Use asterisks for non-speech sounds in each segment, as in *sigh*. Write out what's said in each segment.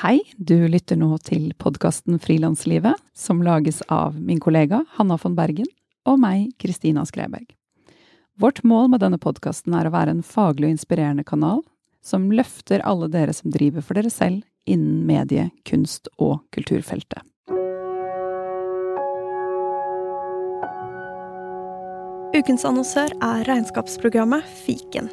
Hei, du lytter nå til podkasten Frilanslivet, som lages av min kollega Hanna von Bergen og meg, Kristina Skreiberg. Vårt mål med denne podkasten er å være en faglig og inspirerende kanal som løfter alle dere som driver for dere selv innen medie-, kunst- og kulturfeltet. Ukens annonsør er regnskapsprogrammet Fiken.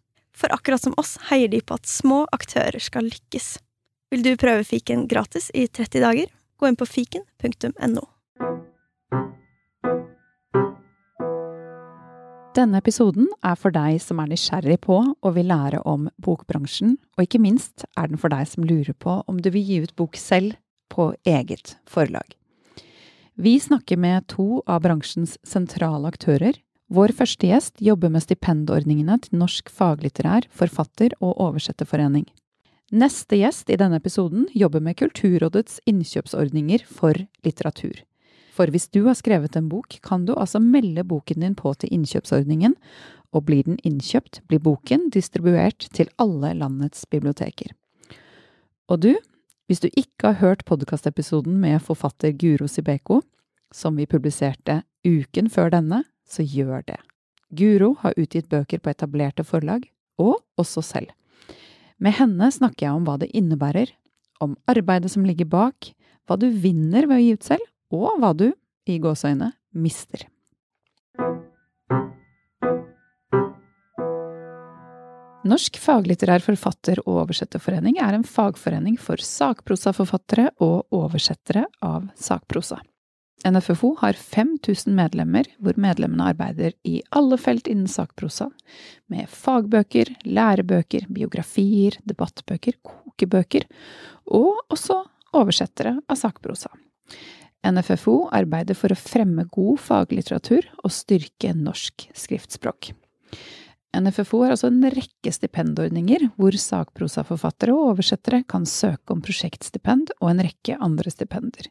For akkurat som oss heier de på at små aktører skal lykkes. Vil du prøve fiken gratis i 30 dager? Gå inn på fiken.no. Denne episoden er for deg som er nysgjerrig på og vil lære om bokbransjen, og ikke minst er den for deg som lurer på om du vil gi ut bok selv på eget forlag. Vi snakker med to av bransjens sentrale aktører, vår første gjest jobber med stipendordningene til Norsk faglitterær forfatter- og oversetterforening. Neste gjest i denne episoden jobber med Kulturrådets innkjøpsordninger for litteratur. For hvis du har skrevet en bok, kan du altså melde boken din på til innkjøpsordningen, og blir den innkjøpt, blir boken distribuert til alle landets biblioteker. Og du, hvis du ikke har hørt podkastepisoden med forfatter Guro Sibeko, som vi publiserte uken før denne, så gjør det. Guro har utgitt bøker på etablerte forlag, og også selv. Med henne snakker jeg om hva det innebærer, om arbeidet som ligger bak, hva du vinner ved å gi ut selv, og hva du, i gåseøyne, mister. Norsk faglitterær forfatter- og oversetterforening er en fagforening for sakprosaforfattere og oversettere av sakprosa. NFFO har 5000 medlemmer, hvor medlemmene arbeider i alle felt innen sakprosa, med fagbøker, lærebøker, biografier, debattbøker, kokebøker, og også oversettere av sakprosa. NFFO arbeider for å fremme god faglitteratur og styrke norsk skriftspråk. NFFO har også en rekke stipendordninger hvor sakprosaforfattere og oversettere kan søke om prosjektstipend og en rekke andre stipender.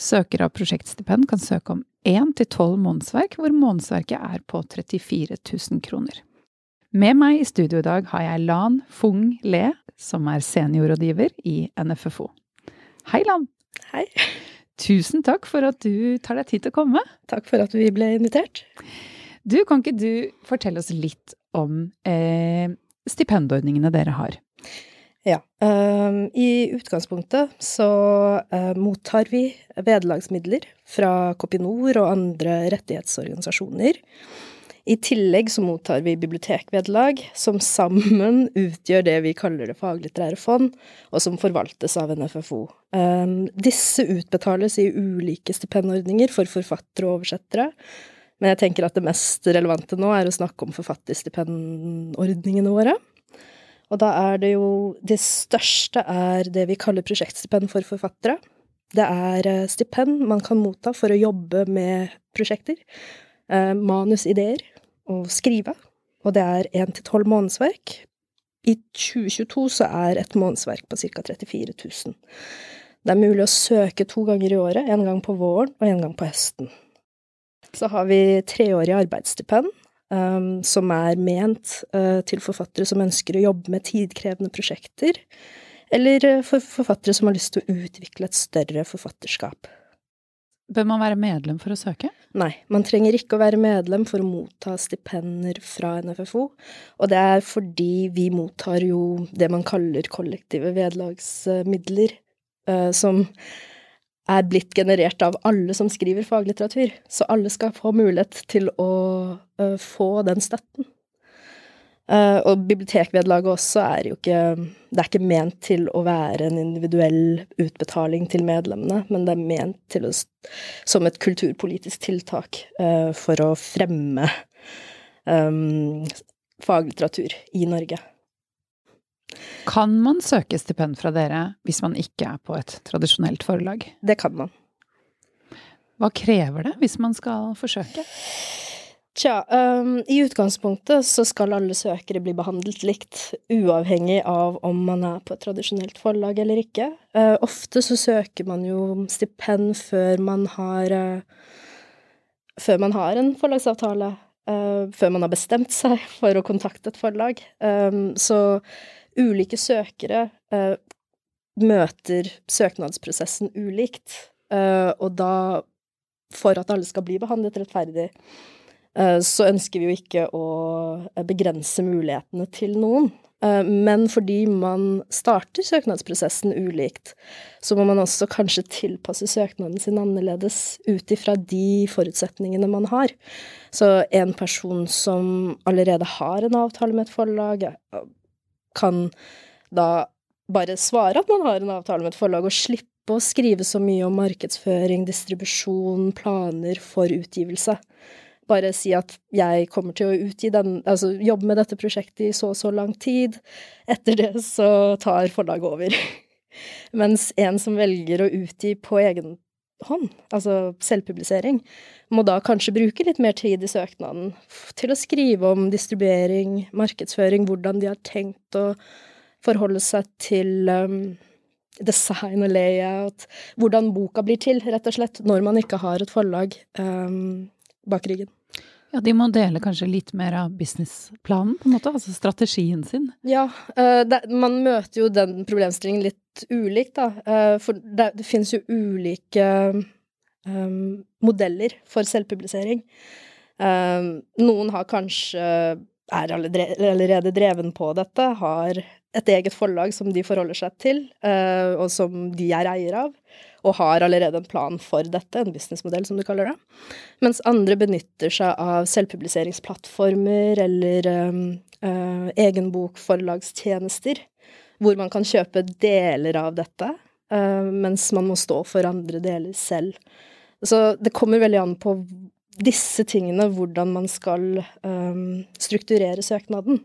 Søkere av prosjektstipend kan søke om én til tolv månedsverk, hvor månedsverket er på 34 000 kroner. Med meg i studio i dag har jeg Lan Fung Le, som er seniorrådgiver i NFFO. Hei, Lan! Hei. Tusen takk for at du tar deg tid til å komme. Takk for at vi ble invitert. Du, kan ikke du fortelle oss litt om eh, stipendordningene dere har? Ja. Um, I utgangspunktet så uh, mottar vi vederlagsmidler fra Kopinor og andre rettighetsorganisasjoner. I tillegg så mottar vi bibliotekvederlag, som sammen *laughs* utgjør det vi kaller det faglitterære fond, og som forvaltes av NFFO. Um, disse utbetales i ulike stipendordninger for forfattere og oversettere, men jeg tenker at det mest relevante nå er å snakke om forfatterstipendordningene våre. Og da er det jo Det største er det vi kaller prosjektstipend for forfattere. Det er eh, stipend man kan motta for å jobbe med prosjekter, eh, manusideer og skrive. Og det er én til tolv månedsverk. I 2022 så er et månedsverk på ca. 34 000. Det er mulig å søke to ganger i året, en gang på våren og en gang på høsten. Så har vi treårig arbeidsstipend, um, som er ment uh, til forfattere som ønsker å jobbe med tidkrevende prosjekter, eller uh, for forfattere som har lyst til å utvikle et større forfatterskap. Bør man være medlem for å søke? Nei, man trenger ikke å være medlem for å motta stipender fra NFFO, og det er fordi vi mottar jo det man kaller kollektive vederlagsmidler, uh, som er blitt generert av alle som skriver faglitteratur. Så alle skal få mulighet til å uh, få den støtten. Uh, og bibliotekvederlaget også er jo ikke Det er ikke ment til å være en individuell utbetaling til medlemmene, men det er ment til å, som et kulturpolitisk tiltak uh, for å fremme um, faglitteratur i Norge. Kan man søke stipend fra dere hvis man ikke er på et tradisjonelt forlag? Det kan man. Hva krever det hvis man skal forsøke? Tja, um, i utgangspunktet så skal alle søkere bli behandlet likt, uavhengig av om man er på et tradisjonelt forlag eller ikke. Uh, ofte så søker man jo stipend før man har uh, Før man har en forlagsavtale. Uh, før man har bestemt seg for å kontakte et forlag. Um, så ulike søkere møter søknadsprosessen ulikt. og da, for at alle skal bli behandlet rettferdig, Eh, så ønsker vi jo ikke å eh, begrense mulighetene til noen. Eh, men fordi man starter søknadsprosessen ulikt, så må man også kanskje tilpasse søknaden sin annerledes ut ifra de forutsetningene man har. Så en person som allerede har en avtale med et forlag, kan da bare svare at man har en avtale med et forlag, og slippe å skrive så mye om markedsføring, distribusjon, planer for utgivelse bare si at jeg kommer til å utgi den, altså jobbe med dette prosjektet i så og så lang tid. Etter det så tar forlaget over. *laughs* Mens en som velger å utgi på egen hånd, altså selvpublisering, må da kanskje bruke litt mer tid i søknaden til å skrive om distribuering, markedsføring, hvordan de har tenkt å forholde seg til um, design og layout, hvordan boka blir til, rett og slett, når man ikke har et forlag um, bak ryggen. Ja, de må dele kanskje litt mer av businessplanen, på en måte, altså strategien sin. Ja, uh, det, man møter jo den problemstillingen litt ulikt, da. Uh, for det, det finnes jo ulike um, modeller for selvpublisering. Um, noen har kanskje er allerede dreven på dette, har et eget forlag som de forholder seg til, og som de er eier av og har allerede en plan for dette, en businessmodell som du kaller det. Mens andre benytter seg av selvpubliseringsplattformer eller um, uh, egenbokforlagstjenester, hvor man kan kjøpe deler av dette, uh, mens man må stå for andre deler selv. Så det kommer veldig an på disse tingene, hvordan man skal um, strukturere søknaden.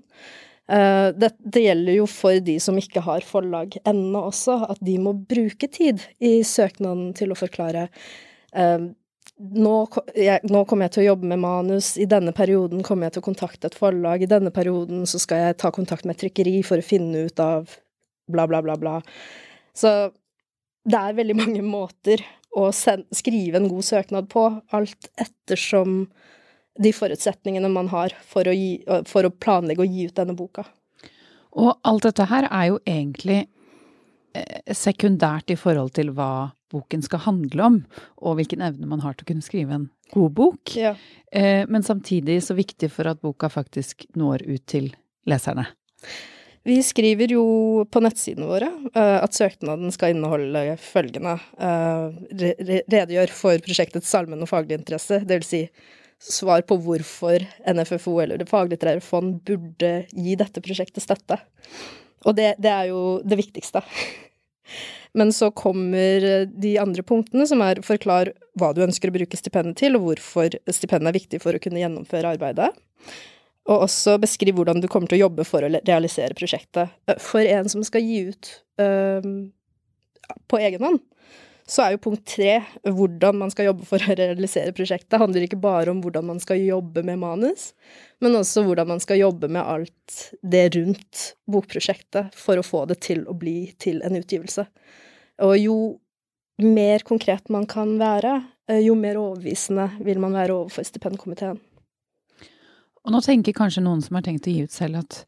Uh, det, det, gjelder jo for de som ikke har forlag ennå også, at de må bruke tid i søknaden til å forklare. Uh, nå, jeg, nå, kommer jeg til å jobbe med manus, i denne perioden kommer jeg til å kontakte et forlag, i denne perioden så skal jeg ta kontakt med et trykkeri for å finne ut av bla, bla, bla, bla. Så det er veldig mange måter å send, skrive en god søknad på, alt ettersom de forutsetningene man har for å, gi, for å planlegge å gi ut denne boka. Og alt dette her er jo egentlig eh, sekundært i forhold til hva boken skal handle om, og hvilken evne man har til å kunne skrive en god bok. Ja. Eh, men samtidig så viktig for at boka faktisk når ut til leserne. Vi skriver jo på nettsidene våre uh, at søknaden skal inneholde følgende Redegjør for prosjektets allmenne og faglige interesse, det vil si svar på hvorfor NFFO eller Det faglitterære fond burde gi dette prosjektet støtte. Og det, det er jo det viktigste. *laughs* Men så kommer de andre punktene, som er forklar hva du ønsker å bruke stipendet til, og hvorfor stipendet er viktig for å kunne gjennomføre arbeidet. Og også beskriv hvordan du kommer til å jobbe for å realisere prosjektet. For en som skal gi ut øh, på egen hånd, så er jo punkt tre hvordan man skal jobbe for å realisere prosjektet. Det handler ikke bare om hvordan man skal jobbe med manus, men også hvordan man skal jobbe med alt det rundt bokprosjektet for å få det til å bli til en utgivelse. Og jo mer konkret man kan være, eh, jo mer overbevisende vil man være overfor stipendkomiteen. Og nå tenker kanskje noen som har tenkt å gi ut selv at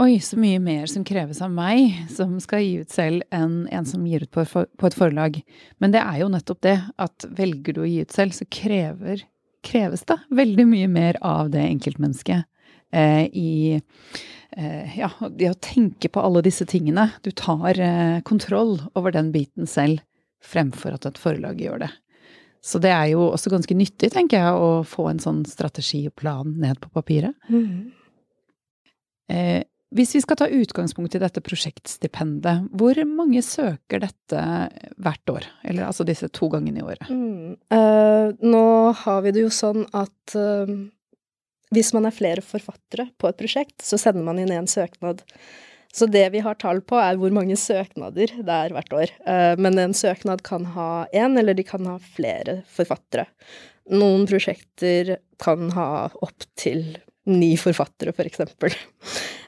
Oi, så mye mer som kreves av meg som skal gi ut selv, enn en som gir ut på, et forlag. Men det er jo nettopp det, at velger du å gi ut selv, så krever, kreves det veldig mye mer av det enkeltmennesket eh, i eh, ja, det å tenke på alle disse tingene. Du tar eh, kontroll over den biten selv, fremfor at et forlag gjør det. Så det er jo også ganske nyttig, tenker jeg, å få en sånn strategi og plan ned på papiret. Mm. Hvis vi skal ta utgangspunkt i dette prosjektstipendet, hvor mange søker dette hvert år? Eller altså disse to gangene i året? Mm. Uh, nå har vi det jo sånn at uh, hvis man er flere forfattere på et prosjekt, så sender man inn en søknad. Så det vi har tall på, er hvor mange søknader det er hvert år. Eh, men en søknad kan ha én, eller de kan ha flere forfattere. Noen prosjekter kan ha opptil ni forfattere, for eksempel.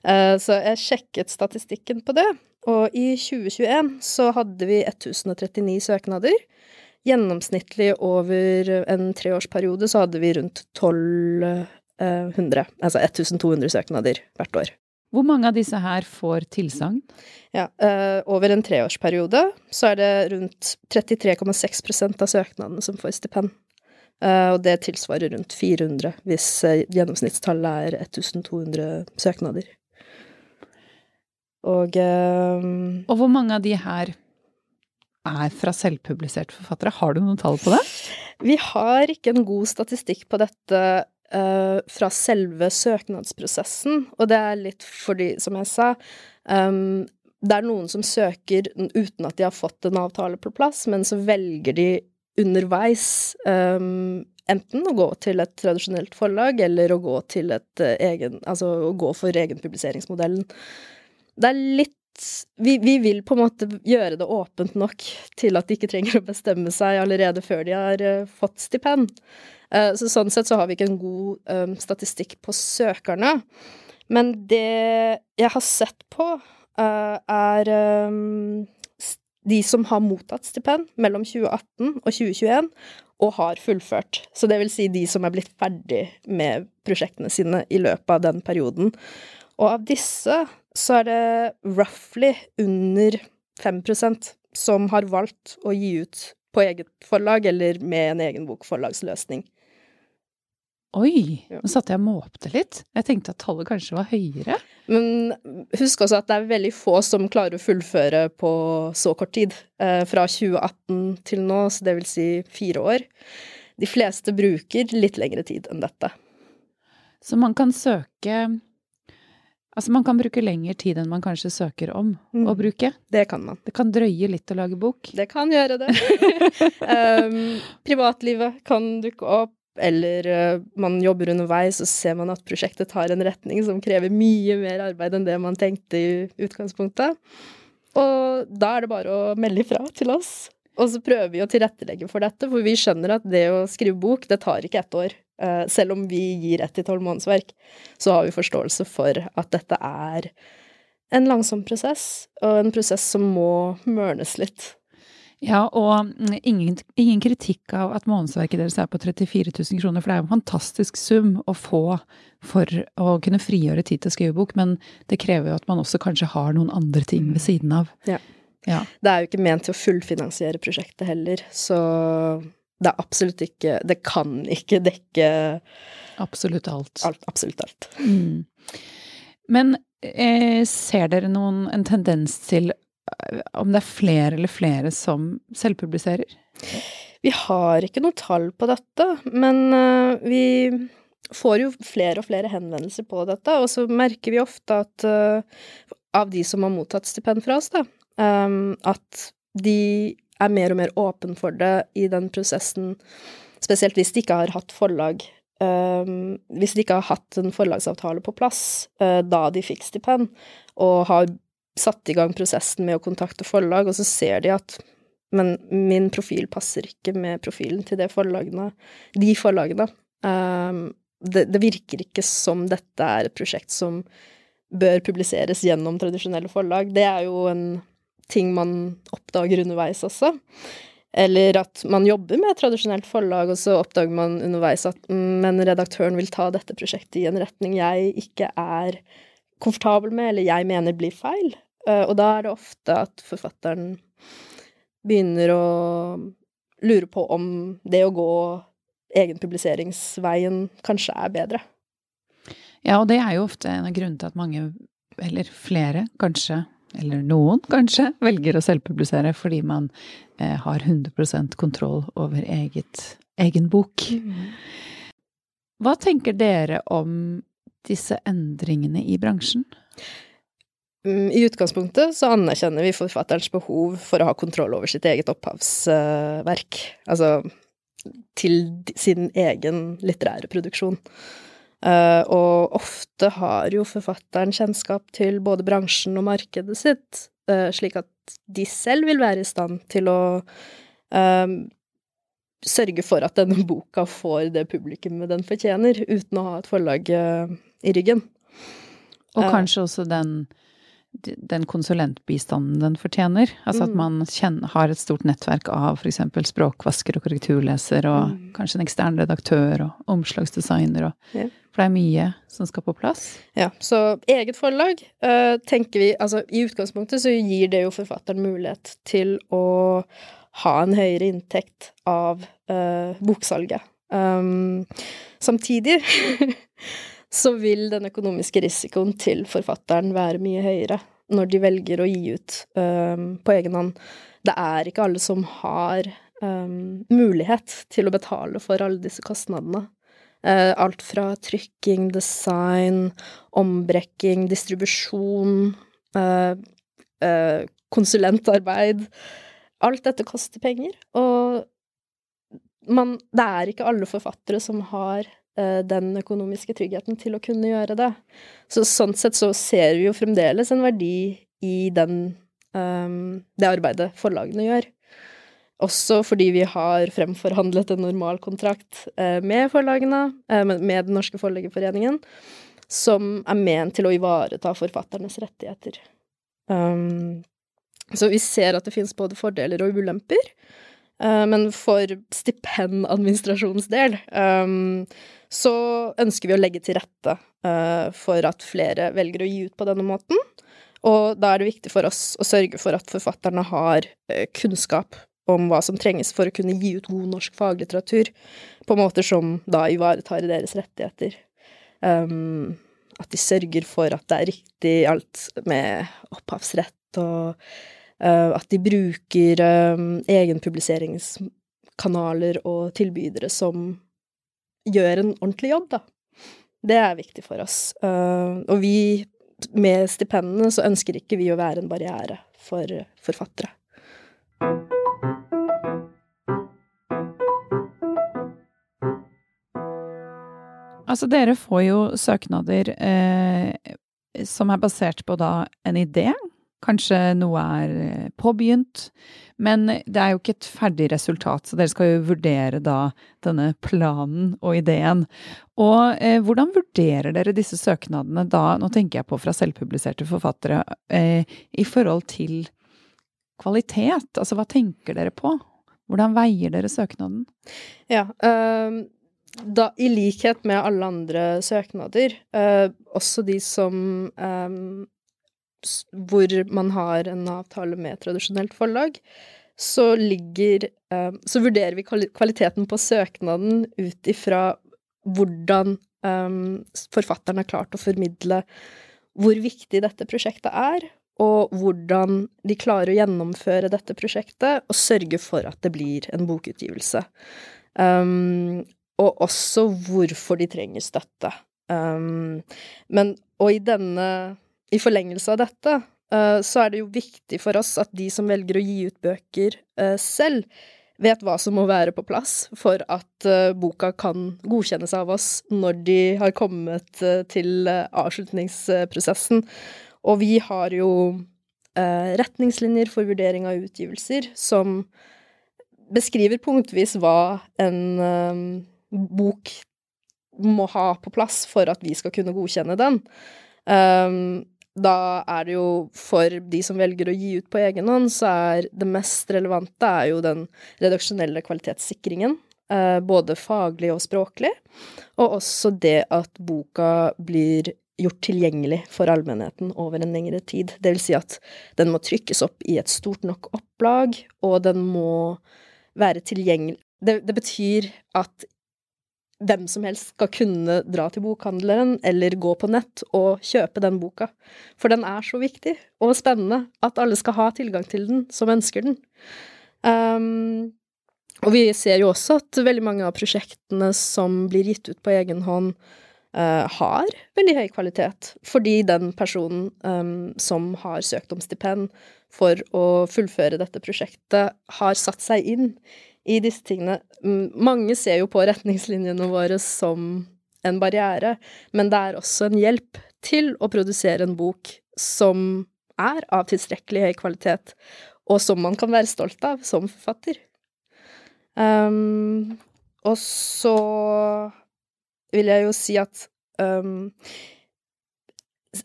Eh, så jeg sjekket statistikken på det, og i 2021 så hadde vi 1039 søknader. Gjennomsnittlig over en treårsperiode så hadde vi rundt 1200, altså 1200 søknader hvert år. Hvor mange av disse her får tilsagn? Ja, eh, over en treårsperiode så er det rundt 33,6% av søknadene som får stipend. Eh, og det tilsvarer rundt 400 hvis eh, gjennomsnittstallet er 1200 søknader. Og eh, Og hvor mange av de her er fra selvpubliserte forfattere? Har du noen tall på det? vi har ikke en god statistikk på dette uh, fra selve søknadsprosessen, og det er litt fordi, som jeg sa um, det er noen som søker uten at de har fått en avtale på plass, men så velger de underveis um, enten å gå til et tradisjonelt forlag, eller å gå til et uh, egen Altså å gå for egenpubliseringsmodellen. Det er litt vi, vi, vil på en måte gjøre det åpent nok til at de ikke trenger å bestemme seg allerede før de har uh, fått stipend. Uh, så sånn sett så har vi ikke en god um, statistikk på søkerne. Men det jeg har sett på, er um, de som har mottatt stipend mellom 2018 og 2021 og har fullført. Så det vil si de som er blitt ferdig med prosjektene sine i løpet av den perioden. Og av disse så er det roughly under 5% som har valgt å gi ut på eget forlag eller med en egen bokforlagsløsning. Oi, nå satte jeg og måpte litt. Jeg tenkte at tallet kanskje var høyere. Men husk også at det er veldig få som klarer å fullføre på så kort tid. Eh, fra 2018 til nå, så det vil si fire år. De fleste bruker litt lengre tid enn dette. Så man kan søke Altså man kan bruke lengre tid enn man kanskje søker om Mm. å bruke. Det kan man. Det kan drøye litt å lage bok. Det kan gjøre det. *laughs* um, privatlivet kan dukke opp, eller uh, man jobber underveis, og ser man at prosjektet tar en retning som krever mye mer arbeid enn det man tenkte i utgangspunktet. Og da er det bare å melde ifra til oss. Og så prøver vi å tilrettelegge for dette, for vi skjønner at det å skrive bok, det tar ikke ett år. Uh, selv om vi gir ett til tolv månedsverk, så har vi forståelse for at dette er en langsom prosess, og en prosess som må mørnes litt. Ja, og mm, ingen, ingen kritikk av at månedsverket deres er på 34 000 kroner, for det er jo en fantastisk sum å få for å kunne frigjøre tid til å skrive bok, men det krever jo at man også kanskje har noen andre ting ved siden av. Ja. Ja. Det er jo ikke ment til å fullfinansiere prosjektet heller, så det er absolutt ikke Det kan ikke dekke Absolutt alt. alt, absolutt alt. Mm. Men eh, ser dere noen, en tendens til om det er flere eller flere som selvpubliserer? Vi har ikke noe tall på dette, men øh, vi får jo flere og flere henvendelser på dette, og så merker vi ofte at øh, av de som har mottatt stipend fra oss, da, øhm, at de er mer og mer åpen for det i den prosessen, spesielt hvis de ikke har hatt forlag. øhm, hvis de ikke har hatt en forlagsavtale på plass øh, da de fikk stipend, og har satt i gang prosessen med å kontakte forlag, og så ser de at men min profil passer ikke med profilen til det forlagene, de forlagene. Um, det, det virker ikke som dette er et prosjekt som bør publiseres gjennom tradisjonelle forlag. Det er jo en ting man oppdager underveis også. Eller at man jobber med et tradisjonelt forlag, og så oppdager man underveis at mm, men redaktøren vil ta dette prosjektet i en retning jeg ikke er komfortabel med, eller jeg mener blir feil. Uh, og da er det ofte at forfatteren begynner å lure på om det å gå egenpubliseringsveien kanskje er bedre. Ja, og det er jo ofte en av grunnene til at mange, eller flere kanskje, eller noen kanskje, velger å selvpublisere fordi man eh, har 100% kontroll over eget, egen bok. Hva tenker dere om disse endringene i bransjen? Mm, I utgangspunktet så anerkjenner vi forfatterens behov for å ha kontroll over sitt eget opphavsverk. Altså til sin egen litterære produksjon. Uh, og ofte har jo forfatteren kjennskap til både bransjen og markedet sitt, uh, slik at de selv vil være i stand til å uh, sørge for at denne boka får det publikummet den fortjener, uten å ha et forlag i ryggen. Og kanskje også den den konsulentbistanden den fortjener. Altså at mm. man kjenner, har et stort nettverk av f.eks. språkvasker og korrekturleser, og mm. kanskje en ekstern redaktør og omslagsdesigner og ja. For det er mye som skal på plass. Ja, så eget forlag uh, tenker vi Altså i utgangspunktet så gir det jo forfatteren mulighet til å ha en høyere inntekt av uh, boksalget. Um, samtidig *laughs* så vil den økonomiske risikoen til forfatteren være mye høyere når de velger å gi ut um, på egen hånd. Det er ikke alle som har um, mulighet til å betale for alle disse kostnadene. Uh, alt fra trykking, design, ombrekking, distribusjon, uh, uh, konsulentarbeid Alt dette koster penger, og man, det er ikke alle forfattere som har den økonomiske tryggheten til å kunne gjøre det. Så sånn sett så ser vi jo fremdeles en verdi i den, um, det arbeidet forlagene gjør. Også fordi vi har fremforhandlet en normalkontrakt uh, med forlagene, uh, med Den norske forleggerforeningen, som er ment til å ivareta forfatternes rettigheter. Um, så vi ser at det finnes både fordeler og ulemper. Uh, men for stipendadministrasjonens del um, så ønsker vi å legge til rette uh, for at flere velger å gi ut på denne måten. Og da er det viktig for oss å sørge for at forfatterne har uh, kunnskap om hva som trenges for å kunne gi ut god norsk faglitteratur på måter som da ivaretar deres rettigheter. Um, at de sørger for at det er riktig alt med opphavsrett, og uh, at de bruker um, egenpubliseringskanaler og tilbydere som gjør en ordentlig jobb, da. Det er viktig for oss. Uh, og vi, med stipendene, så ønsker ikke vi å være en barriere for forfattere. Altså, dere får jo søknader eh, som er basert på da en idé Kanskje noe er eh, påbegynt, men det er jo ikke et ferdig resultat, så dere skal jo vurdere da denne planen og ideen. Og eh, hvordan vurderer dere disse søknadene da, nå tenker jeg på fra selvpubliserte forfattere, eh, i forhold til kvalitet? Altså hva tenker dere på? Hvordan veier dere søknaden? Ja, um da, i likhet med alle andre søknader, uh, også de som um, hvor man har en avtale med tradisjonelt forlag, så ligger eh, Så vurderer vi kvaliteten på søknaden ut ifra hvordan um, forfatteren har klart å formidle hvor viktig dette prosjektet er, og hvordan de klarer å gjennomføre dette prosjektet og sørge for at det blir en bokutgivelse. Um, og også hvorfor de trenger støtte. Um, men, og i denne i forlengelse av dette uh, så er det jo viktig for oss at de som velger å gi ut bøker uh, selv, vet hva som må være på plass for at uh, boka kan godkjennes av oss når de har kommet til avslutningsprosessen. Og vi har jo retningslinjer for vurdering av utgivelser som beskriver punktvis hva en bok må ha på plass for at vi skal kunne godkjenne den. Um, da er det jo for de som velger å gi ut på egen hånd, så er det mest relevante er jo den redaksjonelle kvalitetssikringen. Eh, både faglig og språklig. Og også det at boka blir gjort tilgjengelig for allmennheten over en lengre tid. Det vil si at den må trykkes opp i et stort nok opplag, og den må være tilgjengelig Det, det betyr at hvem som helst skal kunne dra til bokhandleren eller gå på nett og kjøpe den boka. For den er så viktig og spennende at alle skal ha tilgang til den som ønsker den. Um, og vi ser jo også at veldig mange av prosjektene som blir gitt ut på egen hånd, uh, har veldig høy kvalitet, fordi den personen um, som har søkt om stipend for å fullføre dette prosjektet, har satt seg inn i disse tingene. Mange ser jo på retningslinjene våre som en barriere, men det er også en hjelp til å produsere en bok som er av tilstrekkelig høy kvalitet, og som man kan være stolt av som forfatter. Um, og så vil jeg jo si at um,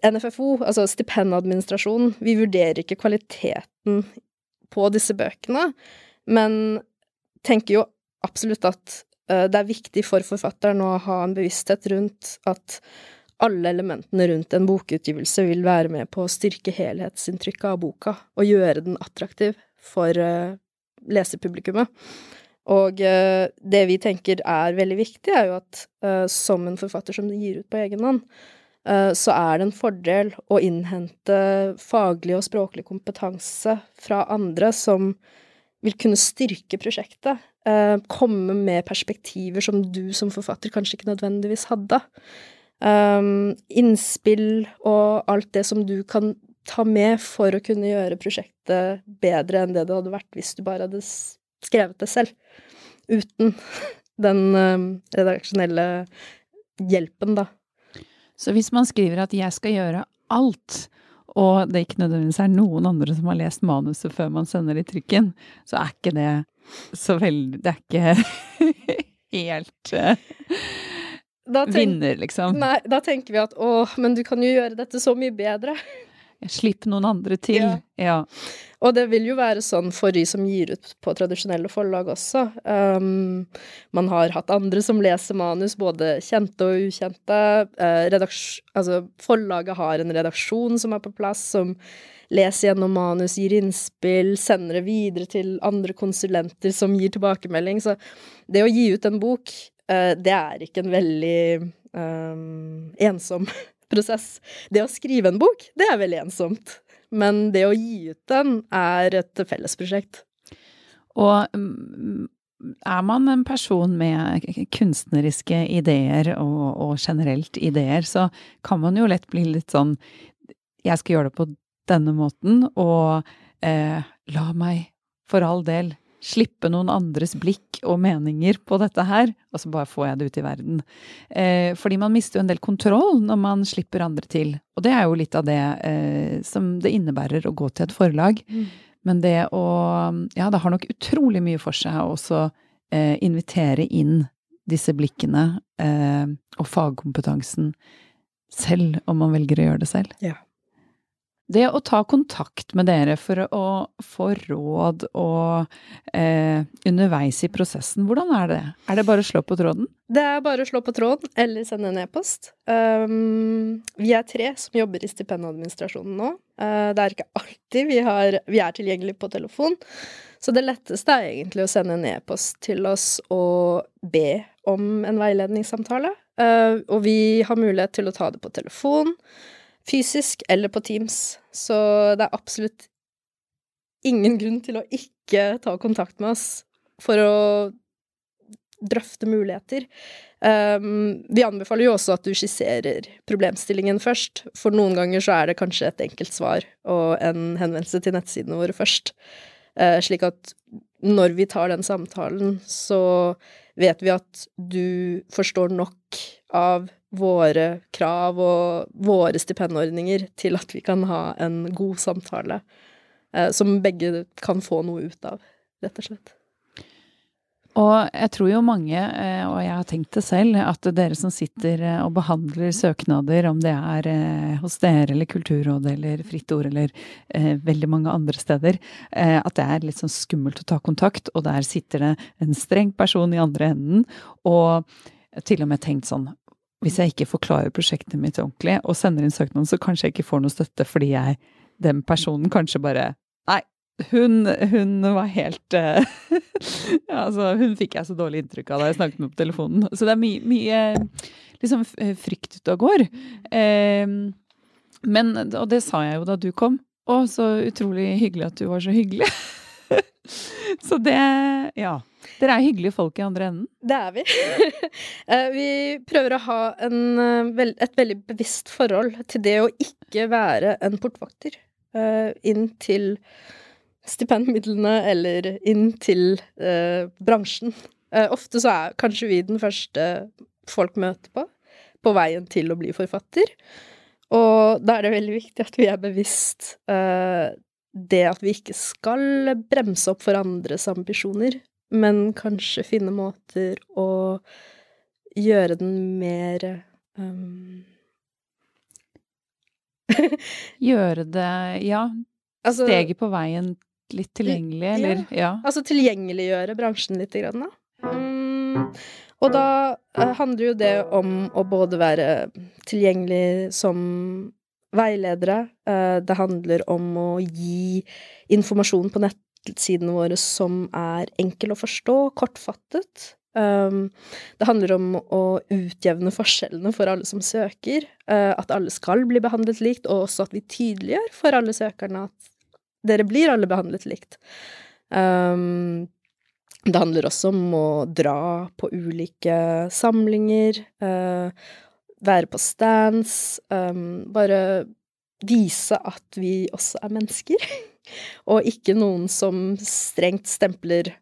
NFFO, altså stipendadministrasjonen, vi vurderer ikke kvaliteten på disse bøkene, men tenker jo absolutt at uh, det er viktig for forfatteren å ha en bevissthet rundt at alle elementene rundt en bokutgivelse vil være med på å styrke helhetsinntrykket av boka og gjøre den attraktiv for uh, leserpublikummet. Og uh, det vi tenker er veldig viktig, er jo at som en forfatter som gir ut på egen hånd, så er det en fordel å innhente faglig og språklig kompetanse fra andre som vil kunne styrke prosjektet. komme med perspektiver som du som forfatter kanskje ikke nødvendigvis hadde. Um, innspill og alt det som du kan ta med for å kunne gjøre prosjektet bedre enn det det hadde vært hvis du bare hadde skrevet det selv. Uten *laughs* den um, redaksjonelle hjelpen, da. Så hvis man skriver at 'jeg skal gjøre alt', og det ikke nødvendigvis er noen andre som har lest manuset før man sender i trykken, så er ikke det så veldig Det er ikke *laughs* helt uh, tenk, vinner, liksom. Nei, da tenker vi at å, men du kan jo gjøre dette så mye bedre. Slipp noen andre til. Ja. ja. Og det vil jo være sånn for de som gir ut på tradisjonelle forlag også. Um, man har hatt andre som leser manus, både kjente og ukjente. Uh, altså, forlaget har en redaksjon som er på plass, som leser gjennom manus, gir innspill, sender det videre til andre konsulenter som gir tilbakemelding. Så det å gi ut en bok, uh, det er ikke en veldig um, ensom *laughs* prosess. Det å skrive en bok, det er veldig ensomt. Men det å gi ut den er et fellesprosjekt. Og mm, er man en person med kunstneriske ideer og, og, generelt ideer, så kan man jo lett bli litt sånn Jeg skal gjøre det på denne måten, og eh, la meg for all del slippe noen andres blikk og meninger på dette her, og så bare får jeg det ut i verden. Eh, fordi man mister jo en del kontroll når man slipper andre til. Og det er jo litt av det eh, som det innebærer å gå til et forlag. Mm. Men det å Ja, det har nok utrolig mye for seg å også eh, invitere inn disse blikkene eh, og fagkompetansen selv, om man velger å gjøre det selv. Ja. Det å ta kontakt med dere for å få råd og eh, underveis i prosessen, hvordan er det? Er det bare å slå på tråden? Det er bare å slå på tråden eller sende en e-post. Um, vi er tre som jobber i stipendadministrasjonen nå. Uh, det er ikke alltid vi, har, vi er tilgjengelig på telefon. Så det letteste er egentlig å sende en e-post til oss og be om en veiledningssamtale. Uh, og vi har mulighet til å ta det på telefon fysisk eller på Teams. Så det er absolutt ingen grunn til å ikke ta kontakt med oss for å drøfte muligheter. Um, vi anbefaler jo også at du skisserer problemstillingen først, for noen ganger så er det kanskje et enkelt svar og en henvendelse til nettsidene våre først. Uh, slik at når vi tar den samtalen, så vet vi at du forstår nok av våre krav og våre stipendordninger til at vi kan ha en god samtale eh, som begge kan få noe ut av, rett og slett. Og jeg tror jo mange, eh, og jeg har tenkt det selv, at dere som sitter eh, og behandler søknader, om det er eh, hos dere eller Kulturrådet eller Fritt Ord eller veldig mange andre steder, at det er litt sånn skummelt å ta kontakt, og der sitter det en streng person i andre enden, og til og med tenkt sånn hvis jeg ikke forklarer prosjektet mitt ordentlig og sender inn søknaden, så kanskje jeg ikke får noe støtte fordi jeg, den personen kanskje bare Nei, hun, hun var helt uh, *laughs* ja, altså, Hun fikk jeg så dårlig inntrykk av da jeg snakket med på telefonen. Så det er mye, mye liksom frykt ute og går. Uh, men, og det sa jeg jo da du kom. Å, så utrolig hyggelig at du var så hyggelig. *laughs* *laughs* så det Ja. Dere er hyggelige folk i andre enden? Det er vi. *laughs* Eh, vi prøver å ha en, et veldig bevisst forhold til det å ikke være en portvakter inn til stipendmidlene eller inn til eh, bransjen. Eh, ofte så er kanskje vi den første folk møter på, på veien til å bli forfatter. Og da er det veldig viktig at vi er bevisst eh, det at vi ikke skal bremse opp for andres ambisjoner, men kanskje finne måter å gjøre den mer um... *laughs* Gjøre det Ja. Altså, steget på veien litt tilgjengelig, eller? Ja. ja. Altså tilgjengeliggjøre bransjen litt, grann, da. Um, og da uh, handler jo det om å både være tilgjengelig som veiledere, uh, det handler om å gi informasjon på nettsidene våre som er enkel å forstå, kortfattet. Um, det handler om å utjevne forskjellene for alle som søker, uh, at alle skal bli behandlet likt, og også at vi tydeliggjør for alle søkerne at dere blir alle behandlet likt. Det handler også om å dra på ulike samlinger, være på stands, um, bare vise at vi også er mennesker, *laughs* og ikke noen som strengt stempler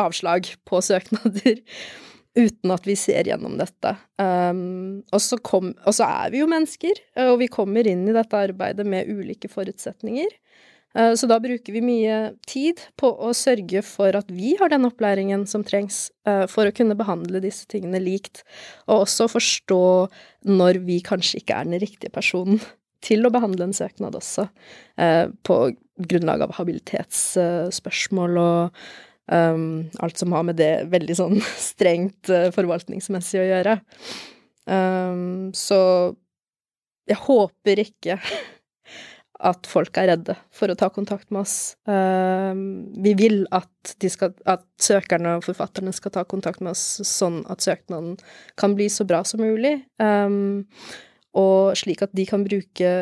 avslag på søknader *laughs* uten at vi ser gjennom dette. Um, og, så kom, og så er vi jo mennesker, og vi kommer inn i dette arbeidet med ulike forutsetninger. Eh, så da bruker vi mye tid på å sørge for at vi har den opplæringen som trengs eh, for å kunne behandle disse tingene likt, og også forstå når vi kanskje ikke er den riktige personen *laughs* til å behandle en søknad også, eh, på grunnlag av habilitetsspørsmål og um, alt som har med det veldig sånn *laughs* strengt forvaltningsmessig å gjøre. Um, så jeg håper ikke at folk er redde for å ta kontakt med oss. Ehm, vi vil at, skal, at, søkerne og forfatterne skal ta kontakt med oss sånn at søknaden kan bli så bra som mulig, ehm, og slik at de kan bruke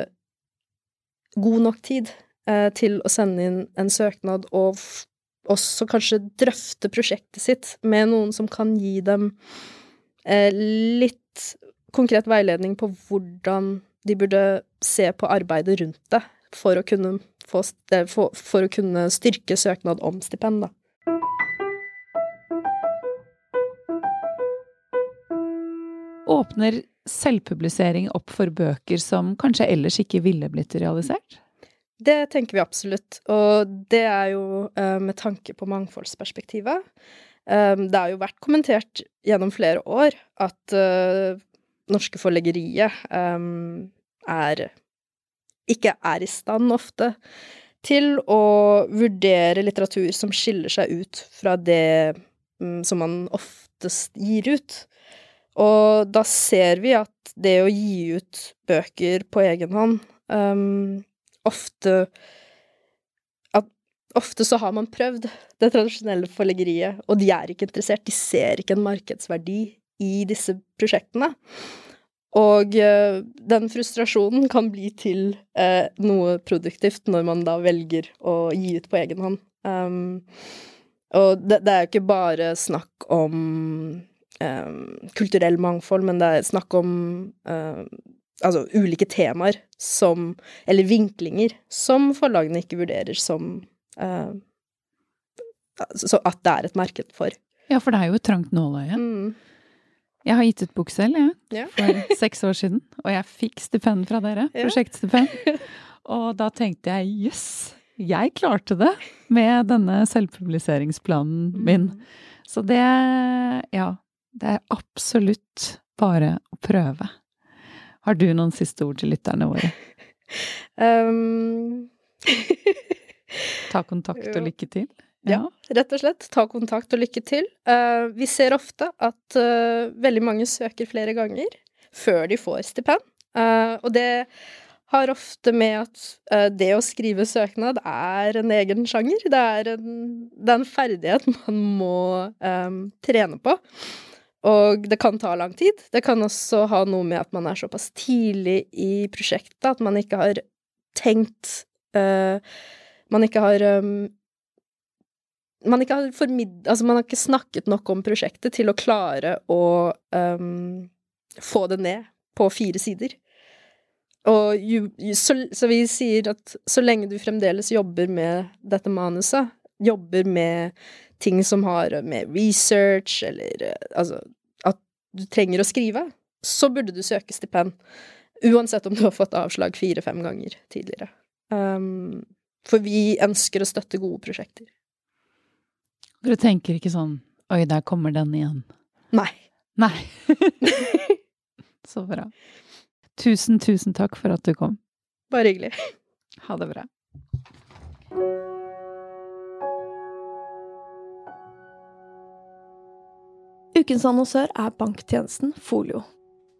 god nok tid eh, til å sende inn en søknad, og også kanskje drøfte prosjektet sitt med noen som kan gi dem eh, litt konkret veiledning på hvordan de burde se på arbeidet rundt det for å kunne, få, for, for å kunne styrke søknad om stipend, da. Åpner selvpublisering opp for bøker som kanskje ellers ikke ville blitt realisert? Det tenker vi absolutt, og det er jo uh, med tanke på mangfoldsperspektivet. Um, det har jo vært kommentert gjennom flere år at uh, norske forleggeriet um, er ikke er i stand ofte til å vurdere litteratur som skiller seg ut fra det um, som man oftest gir ut. Og da ser vi at det å gi ut bøker på egen hånd um, ofte Ofte så har man prøvd det tradisjonelle forleggeriet, og de er ikke interessert. De ser ikke en markedsverdi i disse prosjektene. Og uh, den frustrasjonen kan bli til eh, noe produktivt når man da velger å gi ut på egen hånd. Um, og det, det, er jo ikke bare snakk om um, kulturell mangfold, men det er snakk om um, altså ulike temaer som Eller vinklinger som forlagene ikke vurderer som Så at det er et marked for. Ja, for det er jo et trangt nåløye. Mm. Jeg har gitt ut bok selv, jeg, ja. for seks år siden. Og jeg fikk stipend fra dere. Ja. Prosjektstipend. Og da tenkte jeg jøss, yes, jeg klarte det med denne selvpubliseringsplanen min. Mm. Så det ja, det er absolutt bare å prøve. Har du noen siste ord til lytterne våre? *laughs* Um... Ta kontakt og lykke til. Ja. rett og slett. Ta kontakt og lykke til. Uh, vi ser ofte at uh, veldig mange søker flere ganger før de får stipend. Uh, og det har ofte med at det å skrive søknad er en egen sjanger. Det er en, det er en ferdighet *laughs* man må um, trene på. Og det kan ta lang tid. Det kan også ha noe med at man er såpass tidlig i prosjektet at man ikke har tenkt uh, Man ikke har um, man ikke har. Altså, man har ikke snakket nok om prosjektet til å klare å um, få det ned på fire sider. Og ju, ju, så, så, vi sier at så lenge du fremdeles jobber med dette manuset, jobber med ting som har med research eller Altså at du trenger å skrive, så burde du søke stipend. Uansett om du har fått avslag fire-fem ganger tidligere. Um, for vi ønsker å støtte gode prosjekter. Dere tenker ikke sånn Oi, der kommer den igjen. Nei. Nei. *laughs* Så bra. Tusen, tusen takk for at du kom. Bare hyggelig. Ha det bra. Ukens annonsør er banktjenesten Folio.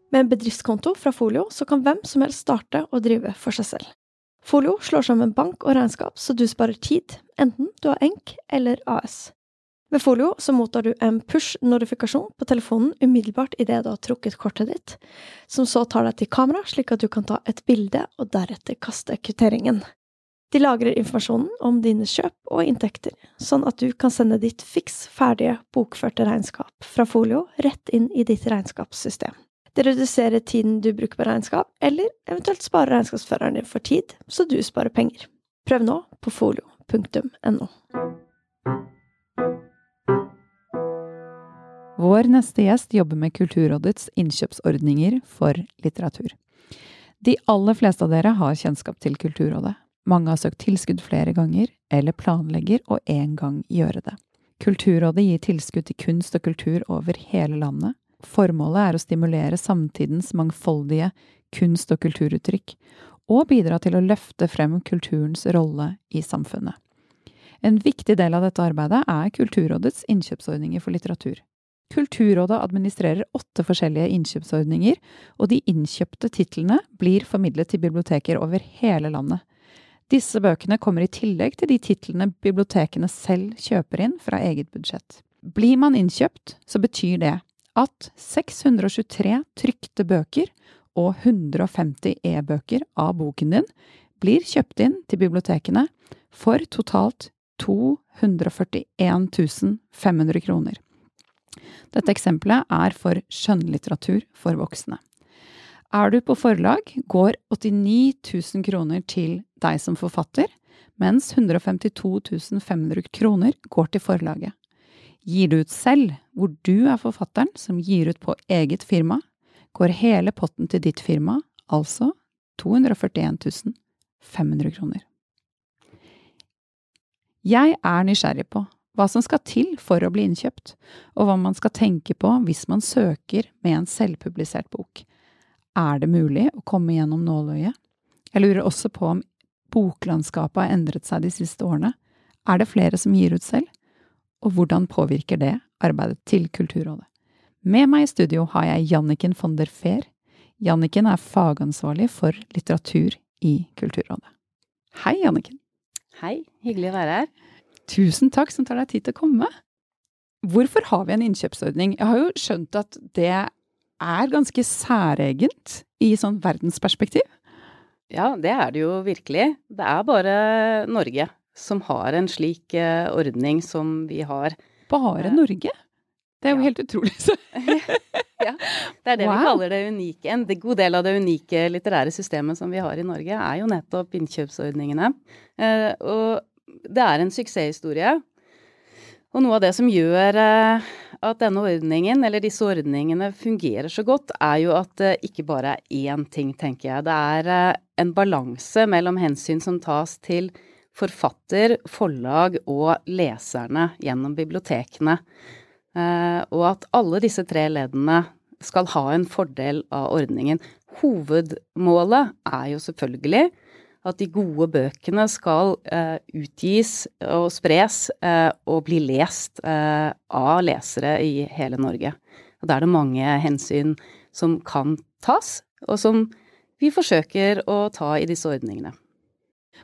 Med en bedriftskonto fra Folio så kan hvem som helst starte og drive for seg selv. Folio slår sammen bank og regnskap så du sparer tid, enten du har ENK eller AS. Med Folio så mottar du en push-notifikasjon på telefonen umiddelbart idet du har trukket kortet ditt, som så tar deg til kamera slik at du kan ta et bilde og deretter kaste kvitteringen. De lagrer informasjonen om dine kjøp og inntekter, sånn at du kan sende ditt fiks ferdige bokførte regnskap fra Folio rett inn i ditt regnskapssystem. Det reduserer tiden du bruker på regnskap, eller eventuelt sparer regnskapsføreren din for tid, så du sparer penger. Prøv nå på folio.no. Vår neste gjest jobber med Kulturrådets innkjøpsordninger for litteratur. De aller fleste av dere har kjennskap til Kulturrådet. Mange har søkt tilskudd flere ganger, eller planlegger å en gang gjøre det. Kulturrådet gir tilskudd til kunst og kultur over hele landet. Formålet er å stimulere samtidens mangfoldige kunst- og kulturuttrykk, og bidra til å løfte frem kulturens rolle i samfunnet. En viktig del av dette arbeidet er Kulturrådets innkjøpsordninger for litteratur. Kulturrådet administrerer åtte forskjellige innkjøpsordninger, og de innkjøpte titlene blir formidlet til biblioteker over hele landet. Disse bøkene kommer i tillegg til de titlene bibliotekene selv kjøper inn fra eget budsjett. Blir man innkjøpt, så betyr det at 623 trykte bøker og 150 e-bøker av boken din blir kjøpt inn til bibliotekene for totalt 241 500 kroner. Dette eksempelet er for skjønnlitteratur for voksne. Er du på forlag, går 89 000 kroner til deg som forfatter, mens 152 500 kroner går til forlaget. Gir du ut selv, hvor du er forfatteren som gir ut på eget firma, går hele potten til ditt firma, altså 241 500 kroner. Jeg er nysgjerrig på hva som skal til for å bli innkjøpt, og hva man skal tenke på hvis man søker med en selvpublisert bok. Er det mulig å komme gjennom nåløyet? Jeg lurer også på om boklandskapet har endret seg de siste årene. Er det flere som gir ut selv? Og hvordan påvirker det arbeidet til Kulturrådet? Med meg i studio har jeg Janniken von der Fehr. Janniken er fagansvarlig for litteratur i Kulturrådet. Hei, Janniken. Hei, hyggelig å være her. Tusen takk som tar deg tid til å komme. Hvorfor har vi en innkjøpsordning? Jeg har jo skjønt at det er ganske særegent i sånn verdensperspektiv? Ja, det er det jo virkelig. Det er bare Norge som har en slik uh, ordning som vi har. Bare uh, Norge? Det er jo ja. helt utrolig. *laughs* ja, det er det wow. vi kaller det unike. En god del av det unike litterære systemet som vi har i Norge, er jo nettopp innkjøpsordningene. Uh, og det er en suksesshistorie. Og noe av det som gjør eh, at denne ordningen, eller disse ordningene, fungerer så godt, er jo at det ikke bare er én ting, tenker jeg. Det er eh, en balanse mellom hensyn som tas til forfatter, forlag og leserne gjennom bibliotekene. Eh, og at alle disse tre leddene skal ha en fordel av ordningen. Hovedmålet er jo selvfølgelig at de gode bøkene skal eh, utgis og spres eh, og bli lest eh, av lesere i hele Norge. Og da er det mange hensyn som kan tas, og som vi forsøker å ta i disse ordningene.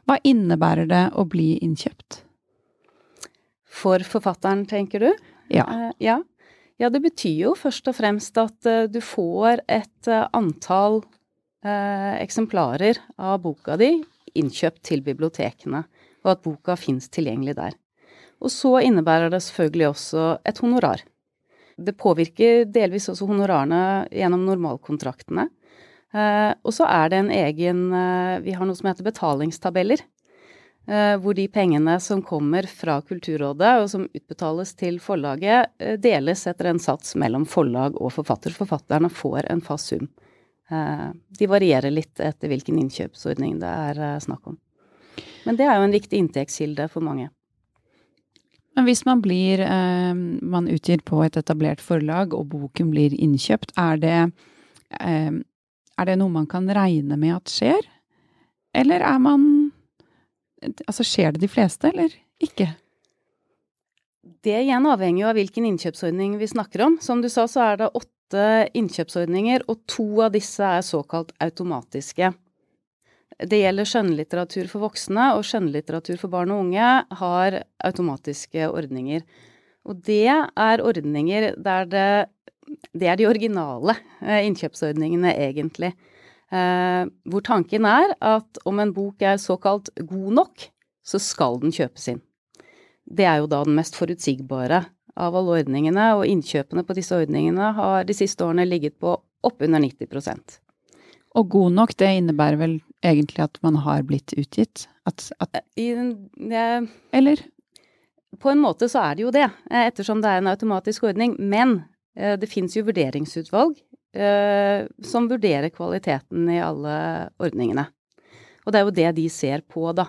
Hva innebærer det å bli innkjøpt? For forfatteren, tenker du? Ja. Eh, ja. ja. det betyr jo først og fremst at uh, du får et uh, antall uh, eksemplarer av boka di innkjøpt til bibliotekene, og at boka fins tilgjengelig der. Og så innebærer det selvfølgelig også et honorar. Det påvirker delvis også honorarene gjennom normalkontraktene. og så er det en egen Vi har noe som heter betalingstabeller. Eh, hvor de pengene som kommer fra Kulturrådet, og som utbetales til forlaget, eh, deles etter en sats mellom forlag og forfatter. Forfatterne får en fast sum. Eh, de varierer litt etter hvilken innkjøpsordning det er snakk om. Men det er jo en viktig inntektskilde for mange. Men hvis man blir Man utgir på et etablert forlag, og boken blir innkjøpt, er det, er det noe man kan regne med at skjer? Eller er man Altså, skjer det de fleste, eller ikke? Det igjen avhenger jo av hvilken innkjøpsordning vi snakker om. Som du sa, så er det åtte innkjøpsordninger, og to av disse er såkalt automatiske. Det gjelder skjønnlitteratur for voksne, og skjønnlitteratur for barn og unge har automatiske ordninger. Og det er ordninger der det Det er de originale eh, innkjøpsordningene, egentlig. Eh, hvor tanken er at om en bok er såkalt god nok, så skal den kjøpes inn. Det er jo da den mest forutsigbare av alle ordningene, og innkjøpene på disse ordningene har de siste årene ligget på oppunder 90 Og god nok, det innebærer vel egentlig at man har blitt utgitt? At, at eh, I, det, Eller? På en måte så er det jo det, eh, ettersom det er en automatisk ordning. Men eh, det fins jo vurderingsutvalg eh, som vurderer kvaliteten i alle ordningene. Og det er jo det de ser på, da.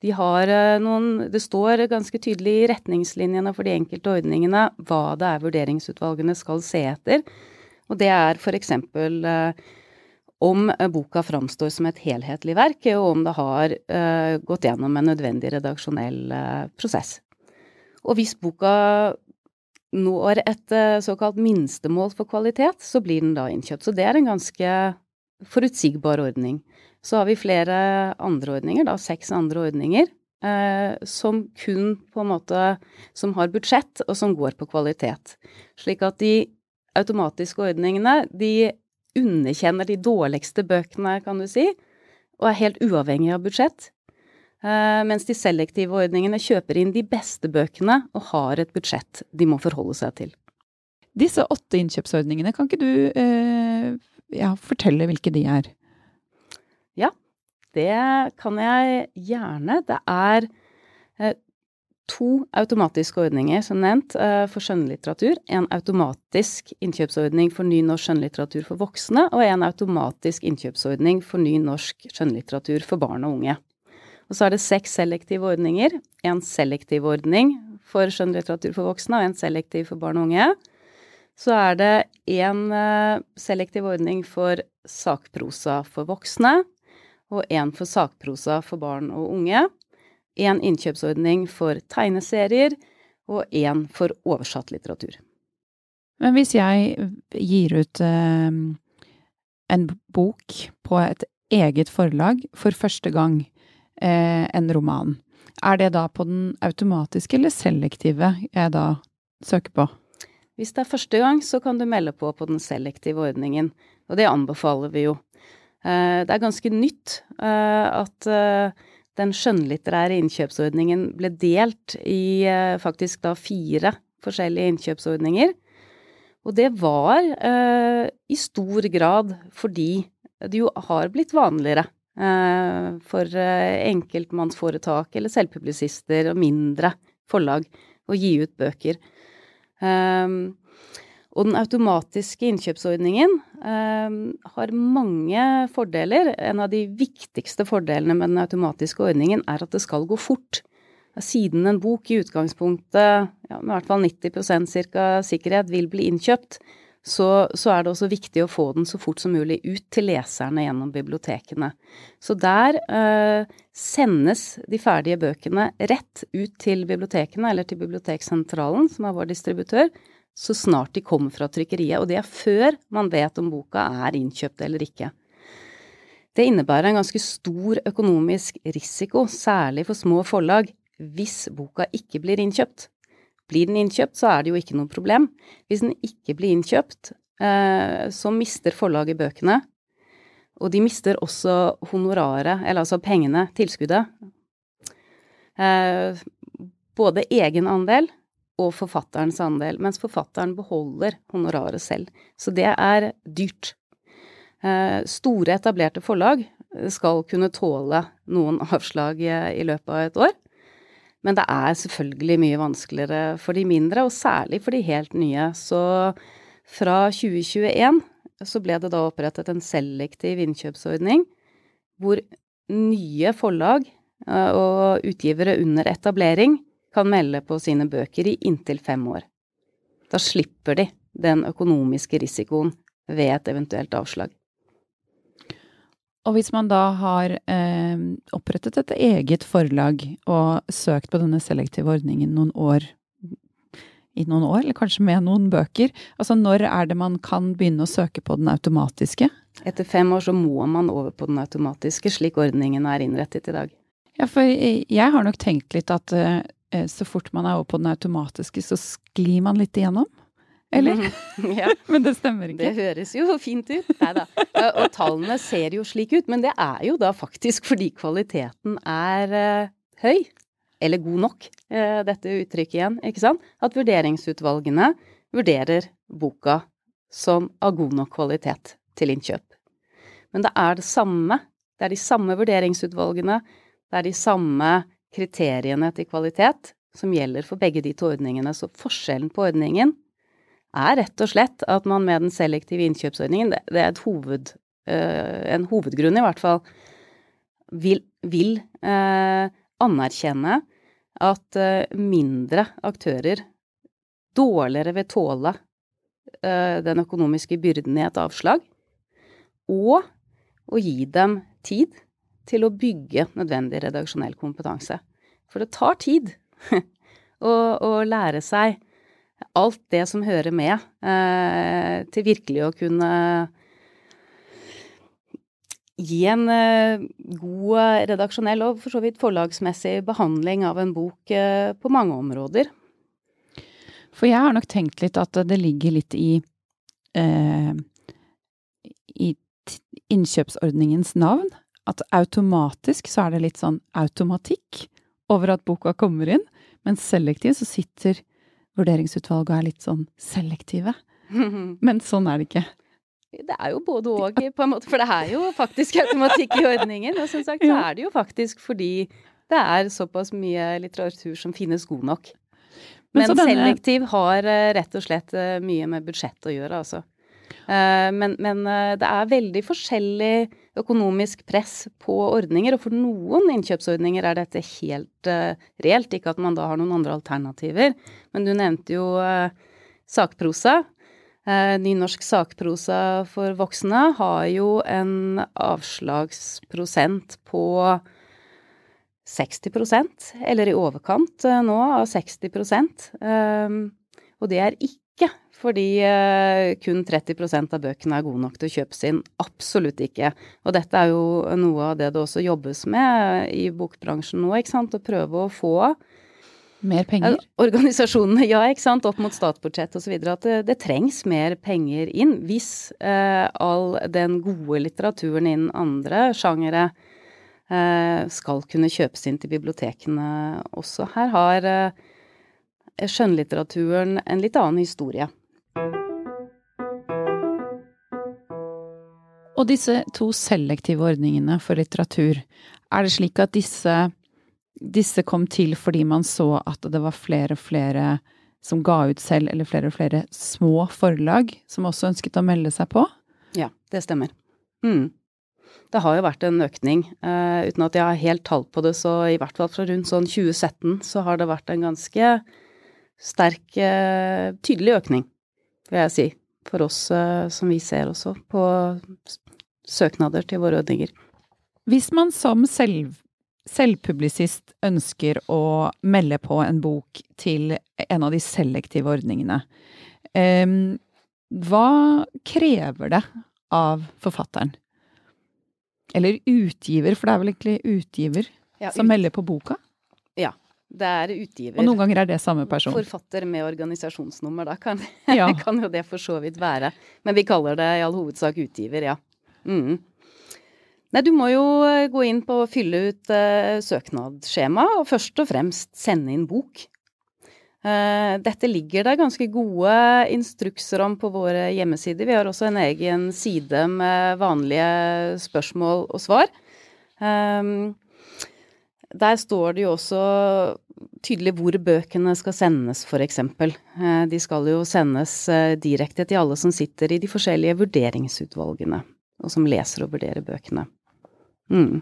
De har eh, noen Det står ganske tydelig i retningslinjene for de enkelte ordningene hva det er vurderingsutvalgene skal se etter. Og det er eksempel eh, om boka framstår som et helhetlig verk, og om det har gått gjennom en nødvendig redaksjonell prosess. Og hvis boka når et eh, såkalt minstemål for kvalitet, så blir den da innkjøpt. Så det er en ganske forutsigbar ordning. Så har vi flere andre ordninger, da seks andre ordninger, eh, som kun på en måte Som har budsjett, og som går på kvalitet. Slik at de automatiske ordningene, de underkjenner de dårligste bøkene, kan du si, og er helt uavhengig av budsjett. Eh, mens de selektive ordningene kjøper inn de beste bøkene og har et budsjett de må forholde seg til. Disse åtte innkjøpsordningene, kan ikke du eh, ja, fortelle hvilke de er? Ja, det kan jeg gjerne. Det er eh, to automatiske ordninger, som nevnt, eh, for skjønnlitteratur. En automatisk innkjøpsordning for ny norsk skjønnlitteratur for voksne, og en automatisk innkjøpsordning for ny norsk skjønnlitteratur for barn og unge. Og så er det seks selektive ordninger. En selektiv ordning for skjønnlitteratur for voksne og en selektiv for barn og unge. Så er det en uh, selektiv ordning for sakprosa for voksne og en for sakprosa for barn og unge. En innkjøpsordning for tegneserier og en for oversatt litteratur. Men hvis jeg gir ut eh, en bok på et eget forlag for første gang, eh, en roman. Er det da på den automatiske eller selektive jeg da søker på? Hvis det er første gang, så kan du melde på på den selektive ordningen, og det anbefaler vi jo. Eh, det er ganske nytt eh, at eh, den skjønnlitterære innkjøpsordningen ble delt i faktisk da fire forskjellige innkjøpsordninger. Og det var i stor grad fordi det jo har blitt vanligere for enkeltmannsforetak eller selvpublisister og mindre forlag å gi ut bøker. Ehm, og den automatiske innkjøpsordningen ehm, har mange fordeler. En av de viktigste fordelene med den automatiske ordningen er at det skal gå fort. Siden en bok i utgangspunktet, ja, med hvert fall 90% cirka sikkerhet, vil bli innkjøpt, så, så, er det også viktig å få den så fort som mulig ut til leserne gjennom bibliotekene. Så der eh, sendes de ferdige bøkene rett ut til bibliotekene, eller til Biblioteksentralen, som er vår distributør, så snart de kommer fra trykkeriet. Og det er før man vet om boka er innkjøpt eller ikke. Det innebærer en ganske stor økonomisk risiko, særlig for små forlag, hvis boka ikke blir innkjøpt. Blir den innkjøpt, så er det jo ikke noe problem. Hvis den ikke blir innkjøpt, eh, så mister forlaget bøkene. Og de mister også honoraret, eller altså pengene, tilskuddet. Både både egenandel og forfatterens andel, mens forfatteren beholder honoraret selv. Så det er dyrt. Eh, store, etablerte forlag skal kunne tåle noen avslag i løpet av et år. Men det er selvfølgelig mye vanskeligere for de mindre, og særlig for de helt nye. Så fra 2021 så ble det da opprettet en selektiv innkjøpsordning hvor nye forlag eh, og utgivere under etablering kan melde på sine bøker i inntil fem år. Da slipper de den økonomiske risikoen ved et eventuelt avslag. Og hvis man da har eh, opprettet et eget forlag og søkt på denne selektive ordningen noen år, i noen år, eller kanskje med noen bøker, altså når er det man kan begynne å søke på den automatiske? Etter fem år så må man over på den automatiske, slik ordningen er innrettet i dag. Ja, for jeg har nok tenkt litt at eh, så fort man er over på den automatiske, så sklir man litt igjennom. Eller? Mm, *laughs* ja. *laughs* men det stemmer ikke. Det høres jo fint ut. Nei da. Og tallene ser jo slik ut, men det er jo da faktisk fordi kvaliteten er uh, høy. Eller god nok, uh, dette uttrykket igjen, ikke sant? At vurderingsutvalgene vurderer boka som av god nok kvalitet til innkjøp. Men det er det samme. Det er de samme vurderingsutvalgene, det er de samme kriteriene til kvalitet som gjelder for begge de to ordningene. Så forskjellen på ordningen er rett og slett at man med den selektive innkjøpsordningen, det, det er hoved, uh, en hovedgrunn i hvert fall, vil, vil uh, anerkjenne at uh, mindre aktører dårligere vil tåle den økonomiske byrden i et avslag, og å gi dem tid til å bygge nødvendig redaksjonell kompetanse. For det tar tid *laughs* å, å lære seg alt det som hører med, eh, til virkelig å kunne gi en eh, god redaksjonell og for så vidt forlagsmessig behandling av en bok eh, på mange områder. For jeg har nok tenkt litt at det ligger litt i eh, i innkjøpsordningens navn. At automatisk så er det litt sånn automatikk over at boka kommer inn, men selektivt så sitter vurderingsutvalget er litt sånn selektive. *laughs* Men sånn er det ikke. Det er jo både og, på en måte. For det er jo faktisk automatikk i ordningen. Og som sagt så er det jo faktisk fordi det er såpass mye litteratur som finnes god nok. Men, Men denne... selektiv har eh, rett og slett eh, mye med budsjett å gjøre, altså. Eh, men, men, det er veldig forskjellig økonomisk press på ordninger, og for noen innkjøpsordninger er dette helt uh, reelt, ikke at man da har noen andre alternativer. Men du nevnte jo uh, sakprosa. Uh, Nynorsk sakprosa for voksne har jo en avslagsprosent på 60% eller i overkant nå av 60 um, Og det er ikke fordi eh, kun 30% av bøkene er gode nok til å kjøpes inn. Absolutt ikke. Og dette er jo noe av det det også jobbes med i bokbransjen nå, ikke sant. Å prøve å få mer penger? Organisasjonene, ja, ikke sant. Opp mot statsbudsjett osv. At det, det, trengs mer penger inn hvis eh, all den gode litteraturen innen andre sjangere eh, skal kunne kjøpes inn til bibliotekene også. Her har eh, skjønnlitteraturen en litt annen historie. Og disse to selektive ordningene for litteratur, er det slik at disse, disse kom til fordi man så at det var flere og flere som ga ut selv, eller flere og flere små forlag som også ønsket å melde seg på? Ja, det stemmer. Mm. Det har jo vært en økning. Uh, uten at jeg har helt tall på det, så i hvert fall fra rundt sånn 2017 så har det vært en ganske sterk, uh, tydelig økning vil jeg si, for oss uh, som vi ser også på søknader til våre ordninger. Hvis man som selv, selvpublisist ønsker å melde på en bok til en av de selektive ordningene, um, hva krever det av forfatteren? Eller utgiver, for det er vel egentlig utgiver Ja, som melder på boka? Ja. Det er utgiver. Og noen ganger er det samme person. Forfatter med organisasjonsnummer, da kan, Ja. *laughs* kan jo det for så vidt være. Men vi kaller det i all hovedsak utgiver, ja. Mm. Nei, du må jo eh, gå inn på å fylle ut uh, søknadsskjema, og først og fremst sende inn bok. Uh, dette ligger det ganske gode instrukser om på våre hjemmesider. Vi har også en egen side med vanlige spørsmål og svar. Um, der står det jo også tydelig hvor bøkene skal sendes, f.eks. Eh, De skal jo sendes direkte til alle som sitter i de forskjellige vurderingsutvalgene, og som leser og vurderer bøkene. Mm.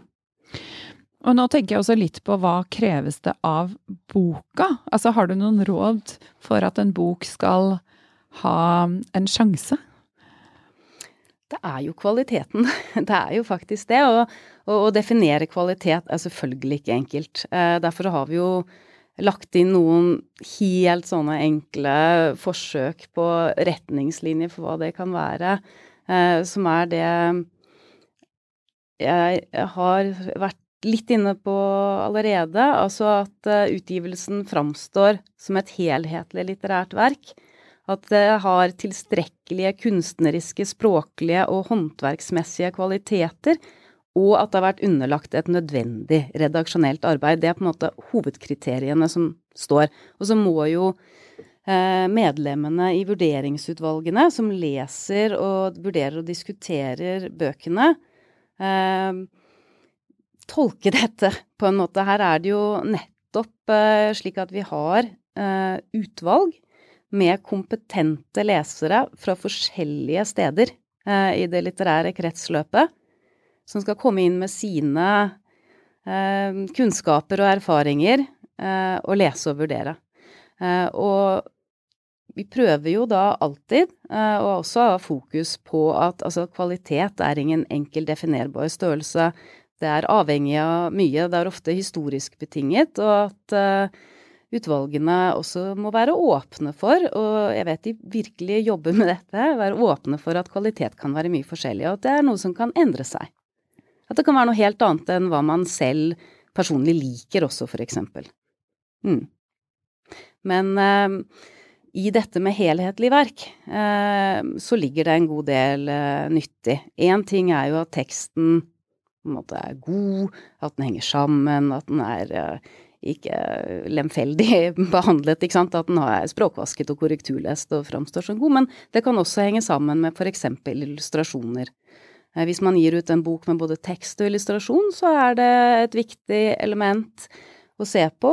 Og nå tenker jeg også litt på hva kreves det av boka? Altså har du noen råd for at en bok skal ha en sjanse? Det er jo kvaliteten. *laughs* Det er jo faktisk det. Og, og å definere kvalitet er selvfølgelig ikke enkelt. Eh, derfor har vi jo lagt inn noen helt sånne enkle forsøk på retningslinjer for hva det kan være, som er det jeg har vært litt inne på allerede. Altså at eh, utgivelsen framstår som et helhetlig litterært verk. At det har tilstrekkelige kunstneriske, språklige og håndverksmessige kvaliteter, og at det har vært underlagt et nødvendig redaksjonelt arbeid. Det er på en måte hovedkriteriene som står. Og så må jo eh, medlemmene i vurderingsutvalgene, som leser og vurderer og diskuterer bøkene, eh, tolke *laughs* dette på en måte. Her er det jo nettopp eh, slik at vi har eh, utvalg med kompetente lesere fra forskjellige steder eh, i det litterære kretsløpet, som skal komme inn med sine eh, kunnskaper og erfaringer eh, og lese og vurdere. Eh, og vi prøver jo da alltid uh, å også ha fokus på at altså, kvalitet er ingen enkel definerbar størrelse. Det er avhengig av mye, det er ofte historisk betinget, og at uh, utvalgene også må være åpne for, og jeg vet de virkelig jobber med dette, være åpne for at kvalitet kan være mye forskjellig, og at det er noe som kan endre seg. At det kan være noe helt annet enn hva man selv personlig liker også, for eksempel. Mm. Men eh, i dette med helhetlig verk, eh, så ligger det en god del eh, nyttig. Én ting er jo at teksten måte er god, at den henger sammen, at den er eh, ikke lemfeldig *laughs* behandlet, ikke sant, at den er språkvasket og korrekturlest og framstår som god, men det kan også henge sammen med eksempel illustrasjoner. Hvis man gir ut en bok med både tekst og illustrasjon, så er det et viktig element å se på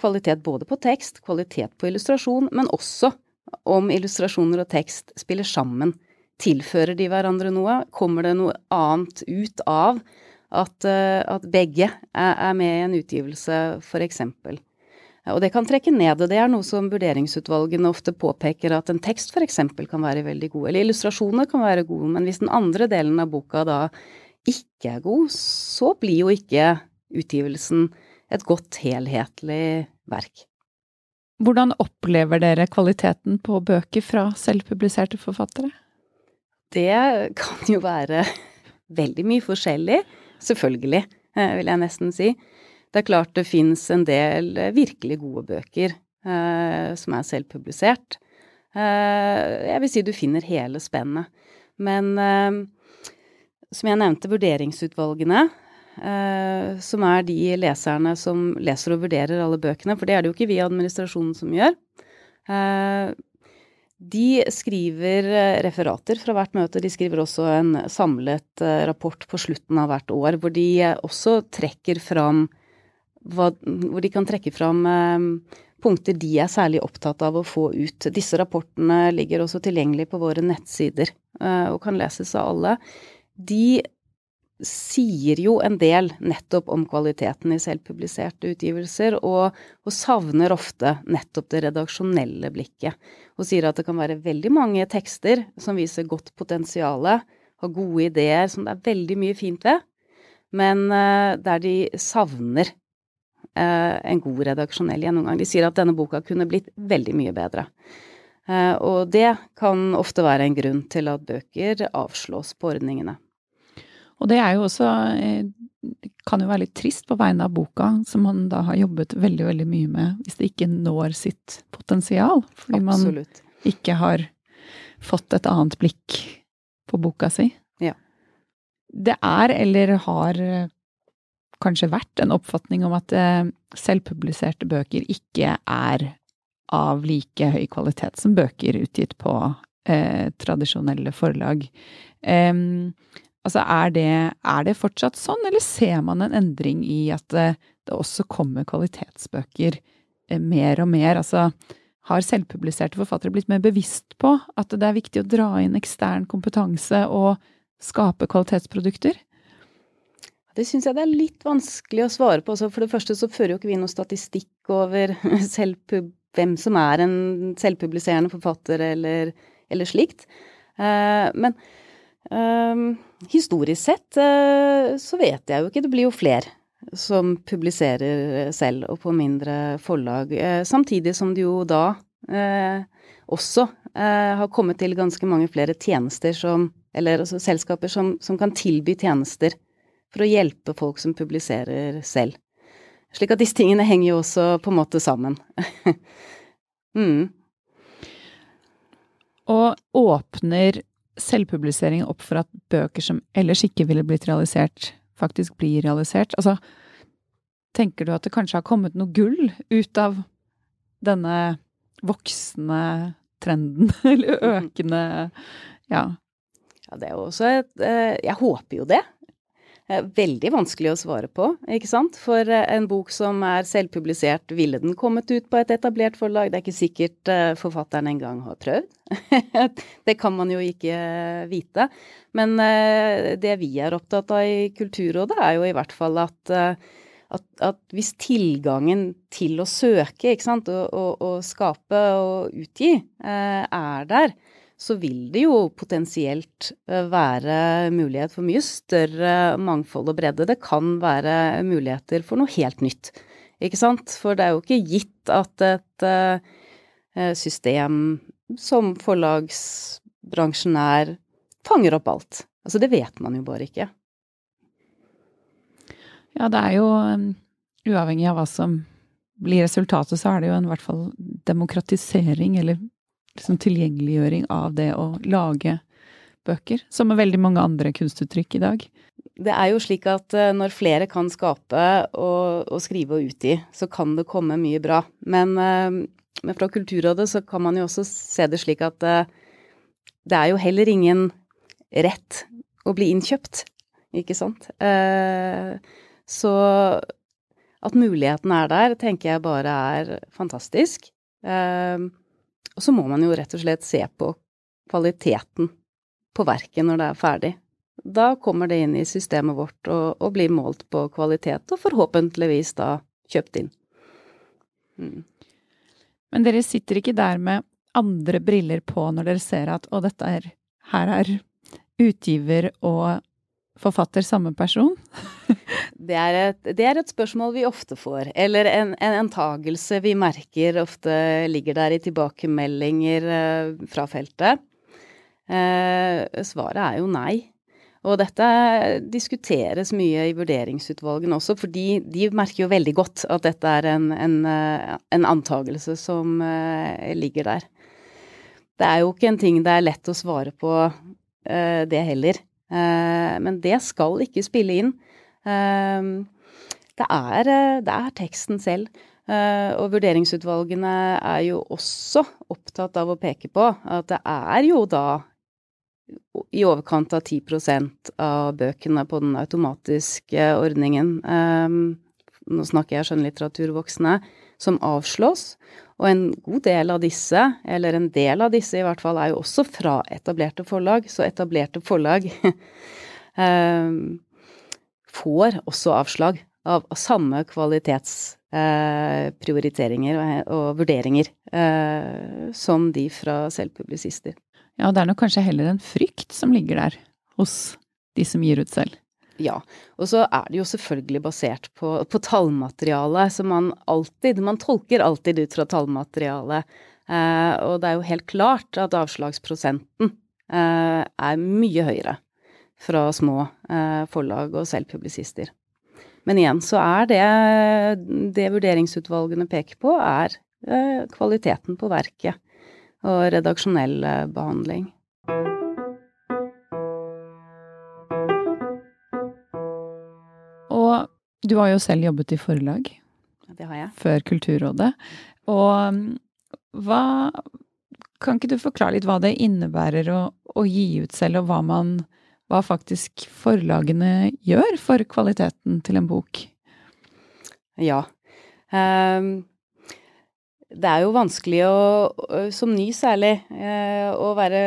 kvalitet både på tekst, kvalitet på illustrasjon, men også om illustrasjoner og tekst spiller sammen. Tilfører de hverandre noe? Kommer det noe annet ut av at, eh, at begge er, med i en utgivelse, eksempel? Og det kan trekke ned, og det er noe som vurderingsutvalgene ofte påpeker, at en tekst eksempel kan være veldig god, eller illustrasjoner kan være gode, men hvis den andre delen av boka da ikke er god, så blir jo ikke utgivelsen et godt helhetlig verk. Hvordan opplever dere kvaliteten på bøker fra selvpubliserte forfattere? Det kan jo være veldig mye forskjellig, selvfølgelig, eh, vil jeg nesten si. Det er klart det fins en del virkelig gode bøker eh, som er selvpublisert. Eh, jeg vil si du finner hele spennet. Men eh, som jeg nevnte, vurderingsutvalgene, eh, som er de leserne som leser og vurderer alle bøkene, for det er det jo ikke vi i administrasjonen som gjør. Eh, de skriver eh, referater fra hvert møte. De skriver også en samlet rapport på slutten av hvert år, hvor de også trekker fram hva, Hvor de kan trekke fram punkter de er særlig opptatt av å få ut. Disse rapportene ligger også tilgjengelig på våre nettsider og kan leses av alle. De sier jo en del nettopp om kvaliteten i selvpubliserte utgivelser, og, og, savner ofte nettopp det redaksjonelle blikket. Og sier at det kan være veldig mange tekster som viser godt potensial, har gode ideer som det er veldig mye fint ved, men uh, der de savner uh, en god redaksjonell gjennomgang. De sier at denne boka kunne blitt veldig mye bedre. Uh, og det kan ofte være en grunn til at bøker avslås på ordningene. Og det er jo også eh, kan jo være litt trist på vegne av boka, som man da har jobbet veldig, veldig mye med, hvis det ikke når sitt potensial. Fordi Absolutt. man ikke har fått et annet blikk på boka si. Ja. Det er, eller har eh, kanskje vært, en oppfatning om at eh, selvpubliserte bøker ikke er av like høy kvalitet som bøker utgitt på eh, tradisjonelle forlag. Um, altså, er det, er det, fortsatt sånn, eller ser man en endring i at det, eh, det også kommer kvalitetsbøker eh, mer og mer? Altså, har selvpubliserte forfattere blitt mer bevisst på at det er viktig å dra inn ekstern kompetanse og skape kvalitetsprodukter? Det syns jeg det er litt vanskelig å svare på. For det første så fører jo ikke vi noe statistikk over *laughs* hvem som er en selvpubliserende forfatter eller, eller slikt. Uh, men um, historisk sett uh, så vet jeg jo ikke. Det blir jo flere som publiserer selv og på mindre forlag. Uh, samtidig som det jo da også har kommet til ganske mange flere tjenester som Eller altså selskaper som, som kan tilby tjenester for å hjelpe folk som publiserer selv. Slik at disse tingene henger jo også på en måte sammen. *laughs* mm. Og åpner selvpublisering opp for at bøker som ellers ikke ville blitt realisert, faktisk blir realisert? Altså, tenker du at det kanskje har kommet noe gull ut av denne voksende trenden, *laughs* eller økende Ja. Ja, det er jo også et eh, Jeg håper jo det. Eh, veldig vanskelig å svare på, ikke sant. For eh, en bok som er selvpublisert, ville den kommet ut på et etablert forlag? Det er ikke sikkert eh, forfatteren engang har prøvd. *laughs* det kan man jo ikke vite. Men det vi er opptatt av i Kulturrådet, er jo i hvert fall at, at, at hvis tilgangen til å søke, ikke sant, og, og, og skape og utgi er der, så vil det jo potensielt eh, være mulighet for mye større mangfold og bredde. Det kan være muligheter for noe helt nytt, ikke sant. For det er jo ikke gitt at et eh, system som forlagsbransjen er, fanger opp alt. Altså det vet man jo bare ikke. Ja, det er jo um, uavhengig av hva som blir resultatet, så er det jo en hvert fall demokratisering, eller liksom tilgjengeliggjøring av det å lage bøker, som med veldig mange andre kunstuttrykk i dag. Det er jo slik at eh, når flere kan skape og, og skrive og utgi, så kan det komme mye bra. Men, eh, men, fra Kulturrådet så kan man jo også se det slik at eh, det er jo heller ingen rett å bli innkjøpt, ikke sant. Så at muligheten er der, tenker jeg bare er fantastisk. Og så må man jo rett og slett se på kvaliteten på verket når det er ferdig. Da kommer det inn i systemet vårt og, og blir målt på kvalitet, og forhåpentligvis da kjøpt inn. Mm. Men dere sitter ikke der med andre briller på når dere ser at å, dette er Her er utgiver og forfatter samme person? det, er et, det, er et, spørsmål vi ofte får, eller en, en antagelse vi merker ofte ligger der i tilbakemeldinger eh, fra feltet. Eh, svaret er jo nei. Og dette diskuteres mye i vurderingsutvalgene også, fordi de merker jo veldig godt at dette er en, en, eh, en antagelse som ligger der. Det er jo ikke en ting det er lett å svare på, det heller. Eh, men det skal ikke spille inn. Eh, det er, eh, det er teksten selv. Og vurderingsutvalgene er jo også opptatt av å peke på at det er jo da i overkant av 10% av bøkene på den automatiske ordningen, nå snakker jeg skjønnlitteraturvoksne, som avslås. Og en god del av disse, eller en del av disse i hvert fall, er jo også fra etablerte forlag. Så etablerte forlag *laughs* eh, får også avslag av, samme kvalitetsprioriteringer eh, og, vurderinger eh, som de fra selvpublisister. Ja, det er nok kanskje heller en frykt som ligger der hos de som gir ut selv. Ja. Og så er det jo selvfølgelig basert på, på tallmateriale, så man alltid Man tolker alltid ut fra tallmaterialet. Eh, og det er jo helt klart at avslagsprosenten eh, er mye høyere fra små eh, forlag og selvpublisister. Men igjen så er det det vurderingsutvalgene peker på, er eh, kvaliteten på verket og redaksjonell eh, behandling. Du har jo selv jobbet i forlag. Det har jeg. Før Kulturrådet. Og mm, hva Kan ikke du forklare litt hva det innebærer å, å gi ut selv, og hva man hva faktisk forlagene gjør for kvaliteten til en bok? Ja. Um, det er jo vanskelig å, som ny særlig, å være,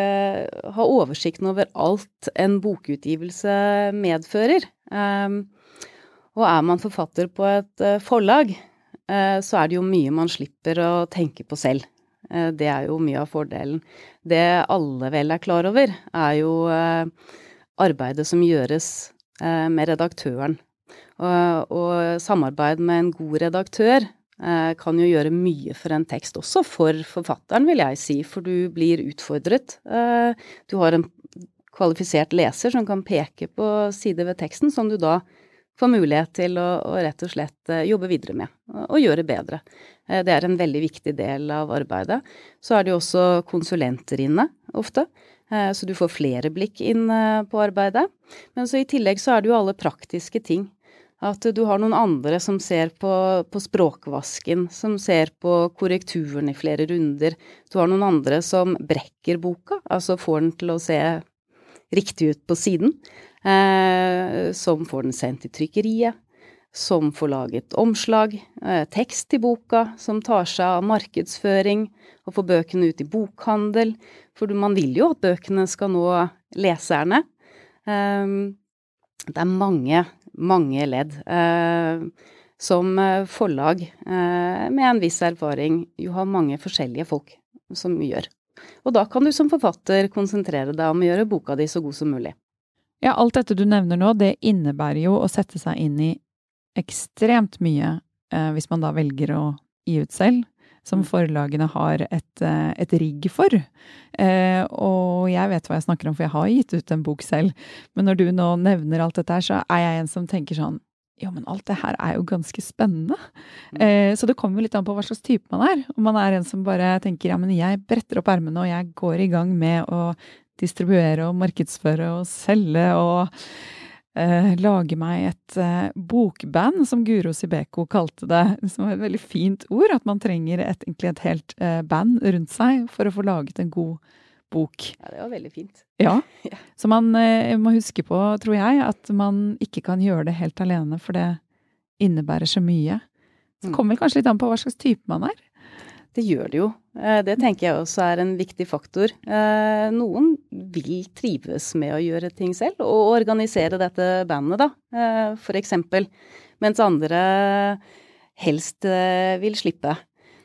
ha oversikten over alt en bokutgivelse medfører. Um, og er man forfatter på et uh, forlag, uh, så er det jo mye man slipper å tenke på selv. Uh, det er jo mye av fordelen. Det alle vel er klar over, er jo arbeidet som gjøres eh, med redaktøren. Og, samarbeid med en god redaktør eh, kan jo gjøre mye for en tekst, også for forfatteren, vil jeg si, for du blir utfordret. Eh, du har en kvalifisert leser som kan peke på sider ved teksten som du da får mulighet til å, å rett og slett eh, jobbe videre med, og, og gjøre bedre. Eh, det er en veldig viktig del av arbeidet. Så er det jo også konsulenter inne, ofte. Eh, så du får flere blikk inn på arbeidet. Men så i tillegg så er det jo alle praktiske ting. At du har noen andre som ser på, på språkvasken, som ser på korrekturen i flere runder. Du har noen andre som brekker boka, altså får den til å se riktig ut på siden. Eh, som får den sendt til trykkeriet som får laget omslag, eh, tekst til boka, som tar seg av markedsføring og får bøkene ut i bokhandel, for man vil jo at bøkene skal nå leserne. Eh, det er mange, mange ledd eh, som eh, forlag med en viss erfaring jo har mange forskjellige folk som gjør. Og da kan du som forfatter konsentrere deg om å gjøre boka di så god som mulig. Ja, alt dette du nevner nå, det innebærer jo å sette seg inn i ekstremt mye eh, hvis man da velger å gi ut selv, som mm. forlagene har et, eh, et rigg for. Eh, og jeg vet hva jeg snakker om, for jeg har gitt ut en bok selv. Men når du nå nevner alt dette her, så er jeg en som tenker sånn ja, men alt det her er jo ganske spennende. Mm. Eh, så det kommer jo litt an på hva slags type man er. Om man er en som bare tenker ja, men jeg bretter opp ermene og jeg går i gang med å distribuere og markedsføre og selge og eh, lage meg et eh, bokband, som Guro Sibeko kalte det. Som er et veldig fint ord. At man trenger et, egentlig et helt eh, band rundt seg for å få laget en god bok. Ja, det var veldig fint. Ja. *laughs* Så man eh, må huske på, tror jeg, at man ikke kan gjøre det helt alene, for det innebærer så mye. Så mm. kommer vel kanskje litt an på hva slags type man er. Det gjør det jo. Eh, det tenker jeg også er en viktig faktor. Eh, noen vil trives med å gjøre ting selv, og organisere dette bandet, da, eh, for eksempel. Mens andre helst vil slippe.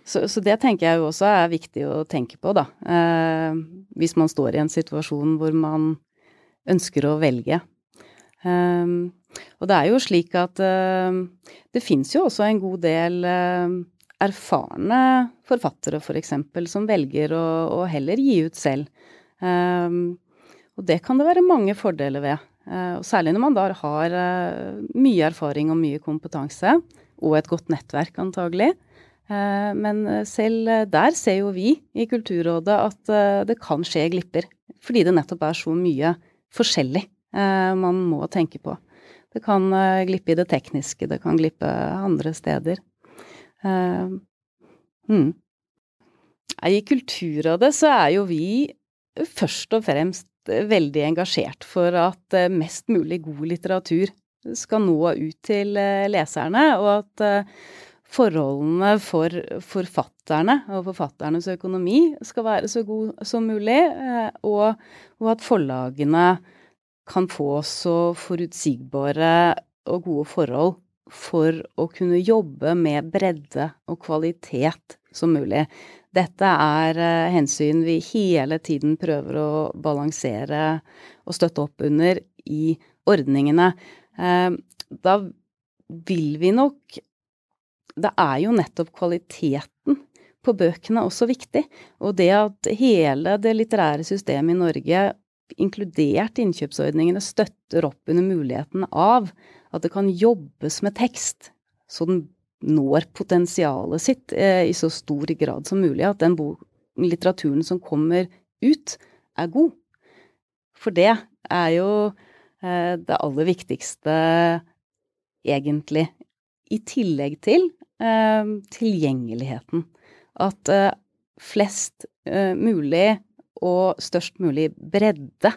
Så, så, det tenker jeg jo også er viktig å tenke på, da. Hvis man står i en situasjon hvor man ønsker å velge. Og det er jo slik at det fins jo også en god del erfarne forfattere, f.eks., for som velger å, å, heller gi ut selv. Um, og det kan det være mange fordeler ved. Uh, og særlig når man da har uh, mye erfaring og mye kompetanse, og et godt nettverk antagelig. Uh, men selv der ser jo vi i Kulturrådet at det kan skje glipper. Fordi det nettopp er så mye forskjellig man må tenke på. Det kan glippe i det tekniske, det kan glippe andre steder. Uh, hmm. I Kulturrådet så er jo vi først og fremst veldig engasjert for at eh, mest mulig god litteratur skal nå ut til eh, leserne, og at forholdene for forfatterne og forfatternes økonomi skal være så god som mulig, og, og at forlagene kan få så forutsigbare og gode forhold for å kunne jobbe med bredde og kvalitet som mulig. Dette er uh, hensyn vi hele tiden prøver å balansere og støtte opp under i ordningene. Uh, da vil vi nok Det er jo nettopp kvaliteten på bøkene også viktig. Og det at hele det litterære systemet i Norge inkludert innkjøpsordningene, støtter opp under muligheten av at det kan jobbes med tekst, så den når potensialet sitt eh, i så stor grad som mulig. At den litteraturen som kommer ut, er god. For det er jo eh, det aller viktigste, egentlig. I tillegg til eh, tilgjengeligheten. At eh, flest eh, mulig og størst mulig bredde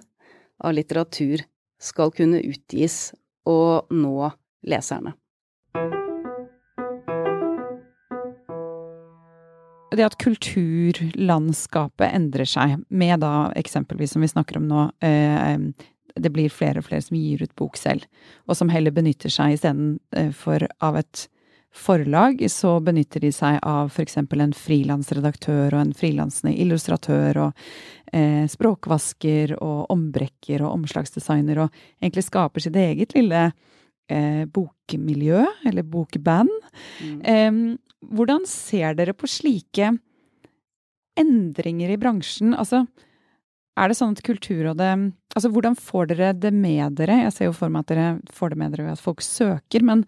av litteratur skal kunne utgis og nå leserne. Det at kulturlandskapet endrer seg, med da eksempelvis som vi snakker om nå, eh, det blir flere og flere som gir ut bok selv, og som heller benytter seg istedenfor eh, av et forlag, så benytter de seg av f.eks. en frilansredaktør og en frilansende illustratør og eh, språkvasker og ombrekker og omslagsdesigner, og egentlig skaper sitt eget lille eh, bokmiljø, eller bokband. Mm. Eh, hvordan ser dere på slike endringer i bransjen? Altså, er det sånn at Kulturrådet Altså, hvordan får dere det med dere? Jeg ser jo for meg at dere får det med dere ved at folk søker, men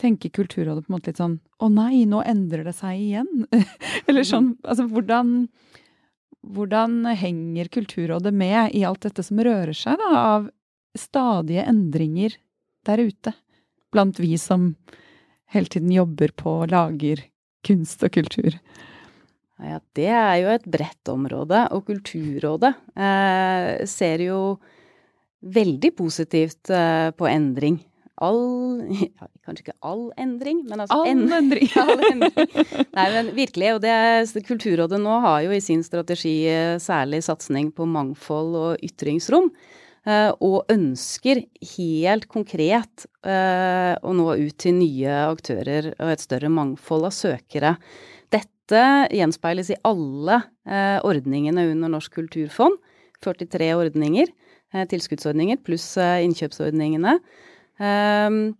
tenker Kulturrådet på en måte litt sånn Å nei, nå endrer det seg igjen? *laughs* Eller sånn Altså, hvordan hvordan henger Kulturrådet med i alt dette som rører seg, da, av stadige endringer der ute? Blant vi som hele tiden jobber på lager kunst og kultur. Ja, det er jo et bredt område, og Kulturrådet eh, ser jo veldig positivt eh, på endring all *laughs* ja, Kanskje ikke all endring, men altså all en, endring. *laughs* all endring. Nei, men virkelig. Og det, Kulturrådet nå har jo i sin strategi eh, særlig satsing på mangfold og ytringsrom. Eh, og ønsker helt konkret eh, å nå ut til nye aktører og et større mangfold av søkere. Dette gjenspeiles i alle ordningene under Norsk kulturfond. 43 ordninger, tilskuddsordninger, pluss innkjøpsordningene. Um,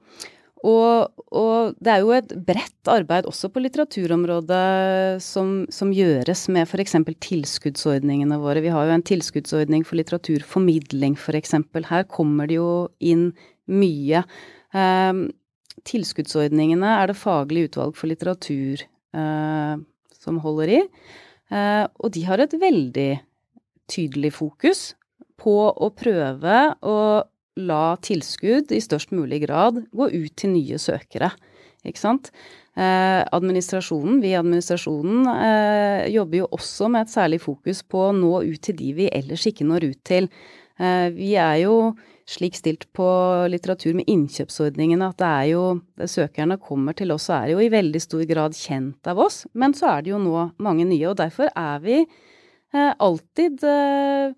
og, og, det er jo et bredt arbeid også på litteraturområdet som, som gjøres med f.eks. tilskuddsordningene våre. Vi har jo en tilskuddsordning for litteraturformidling f.eks. Her kommer det jo inn mye. Um, tilskuddsordningene er det faglig utvalg for litteratur uh, som holder i. Uh, og de har et veldig tydelig fokus på å prøve å la tilskudd i størst mulig grad gå ut til nye søkere. Ikke sant? Eh, administrasjonen, vi i administrasjonen eh, jobber jo også med et særlig fokus på å nå ut til de vi ellers ikke når ut til. Eh, vi er jo slik stilt på litteratur med innkjøpsordningene at det er jo Søkerne kommer til oss er jo i veldig stor grad kjent av oss, men så er det jo nå mange nye, og derfor er vi eh, alltid eh,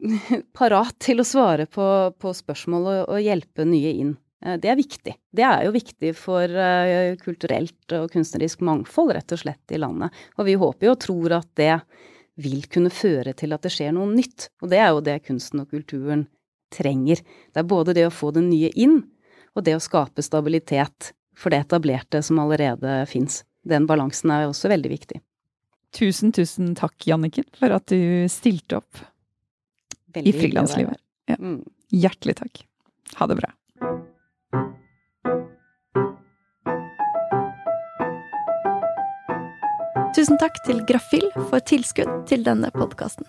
*laughs* parat til å svare på, på spørsmål og, og, hjelpe nye inn. Eh, det er viktig. Det er jo viktig for uh, kulturelt og kunstnerisk mangfold, rett og slett, i landet. Og vi håper jo og tror at det vil kunne føre til at det skjer noe nytt. Og det er jo det kunsten og kulturen trenger. Det er både det å få det nye inn, og det å skape stabilitet for det etablerte som allerede fins. Den balansen er også veldig viktig. Tusen, tusen takk, Janniken, for at du stilte opp. Veldig I frilanslivet. Ja. Mm. Hjertelig takk. Ha det bra. Tusen takk til Grafill for tilskudd til denne podkasten.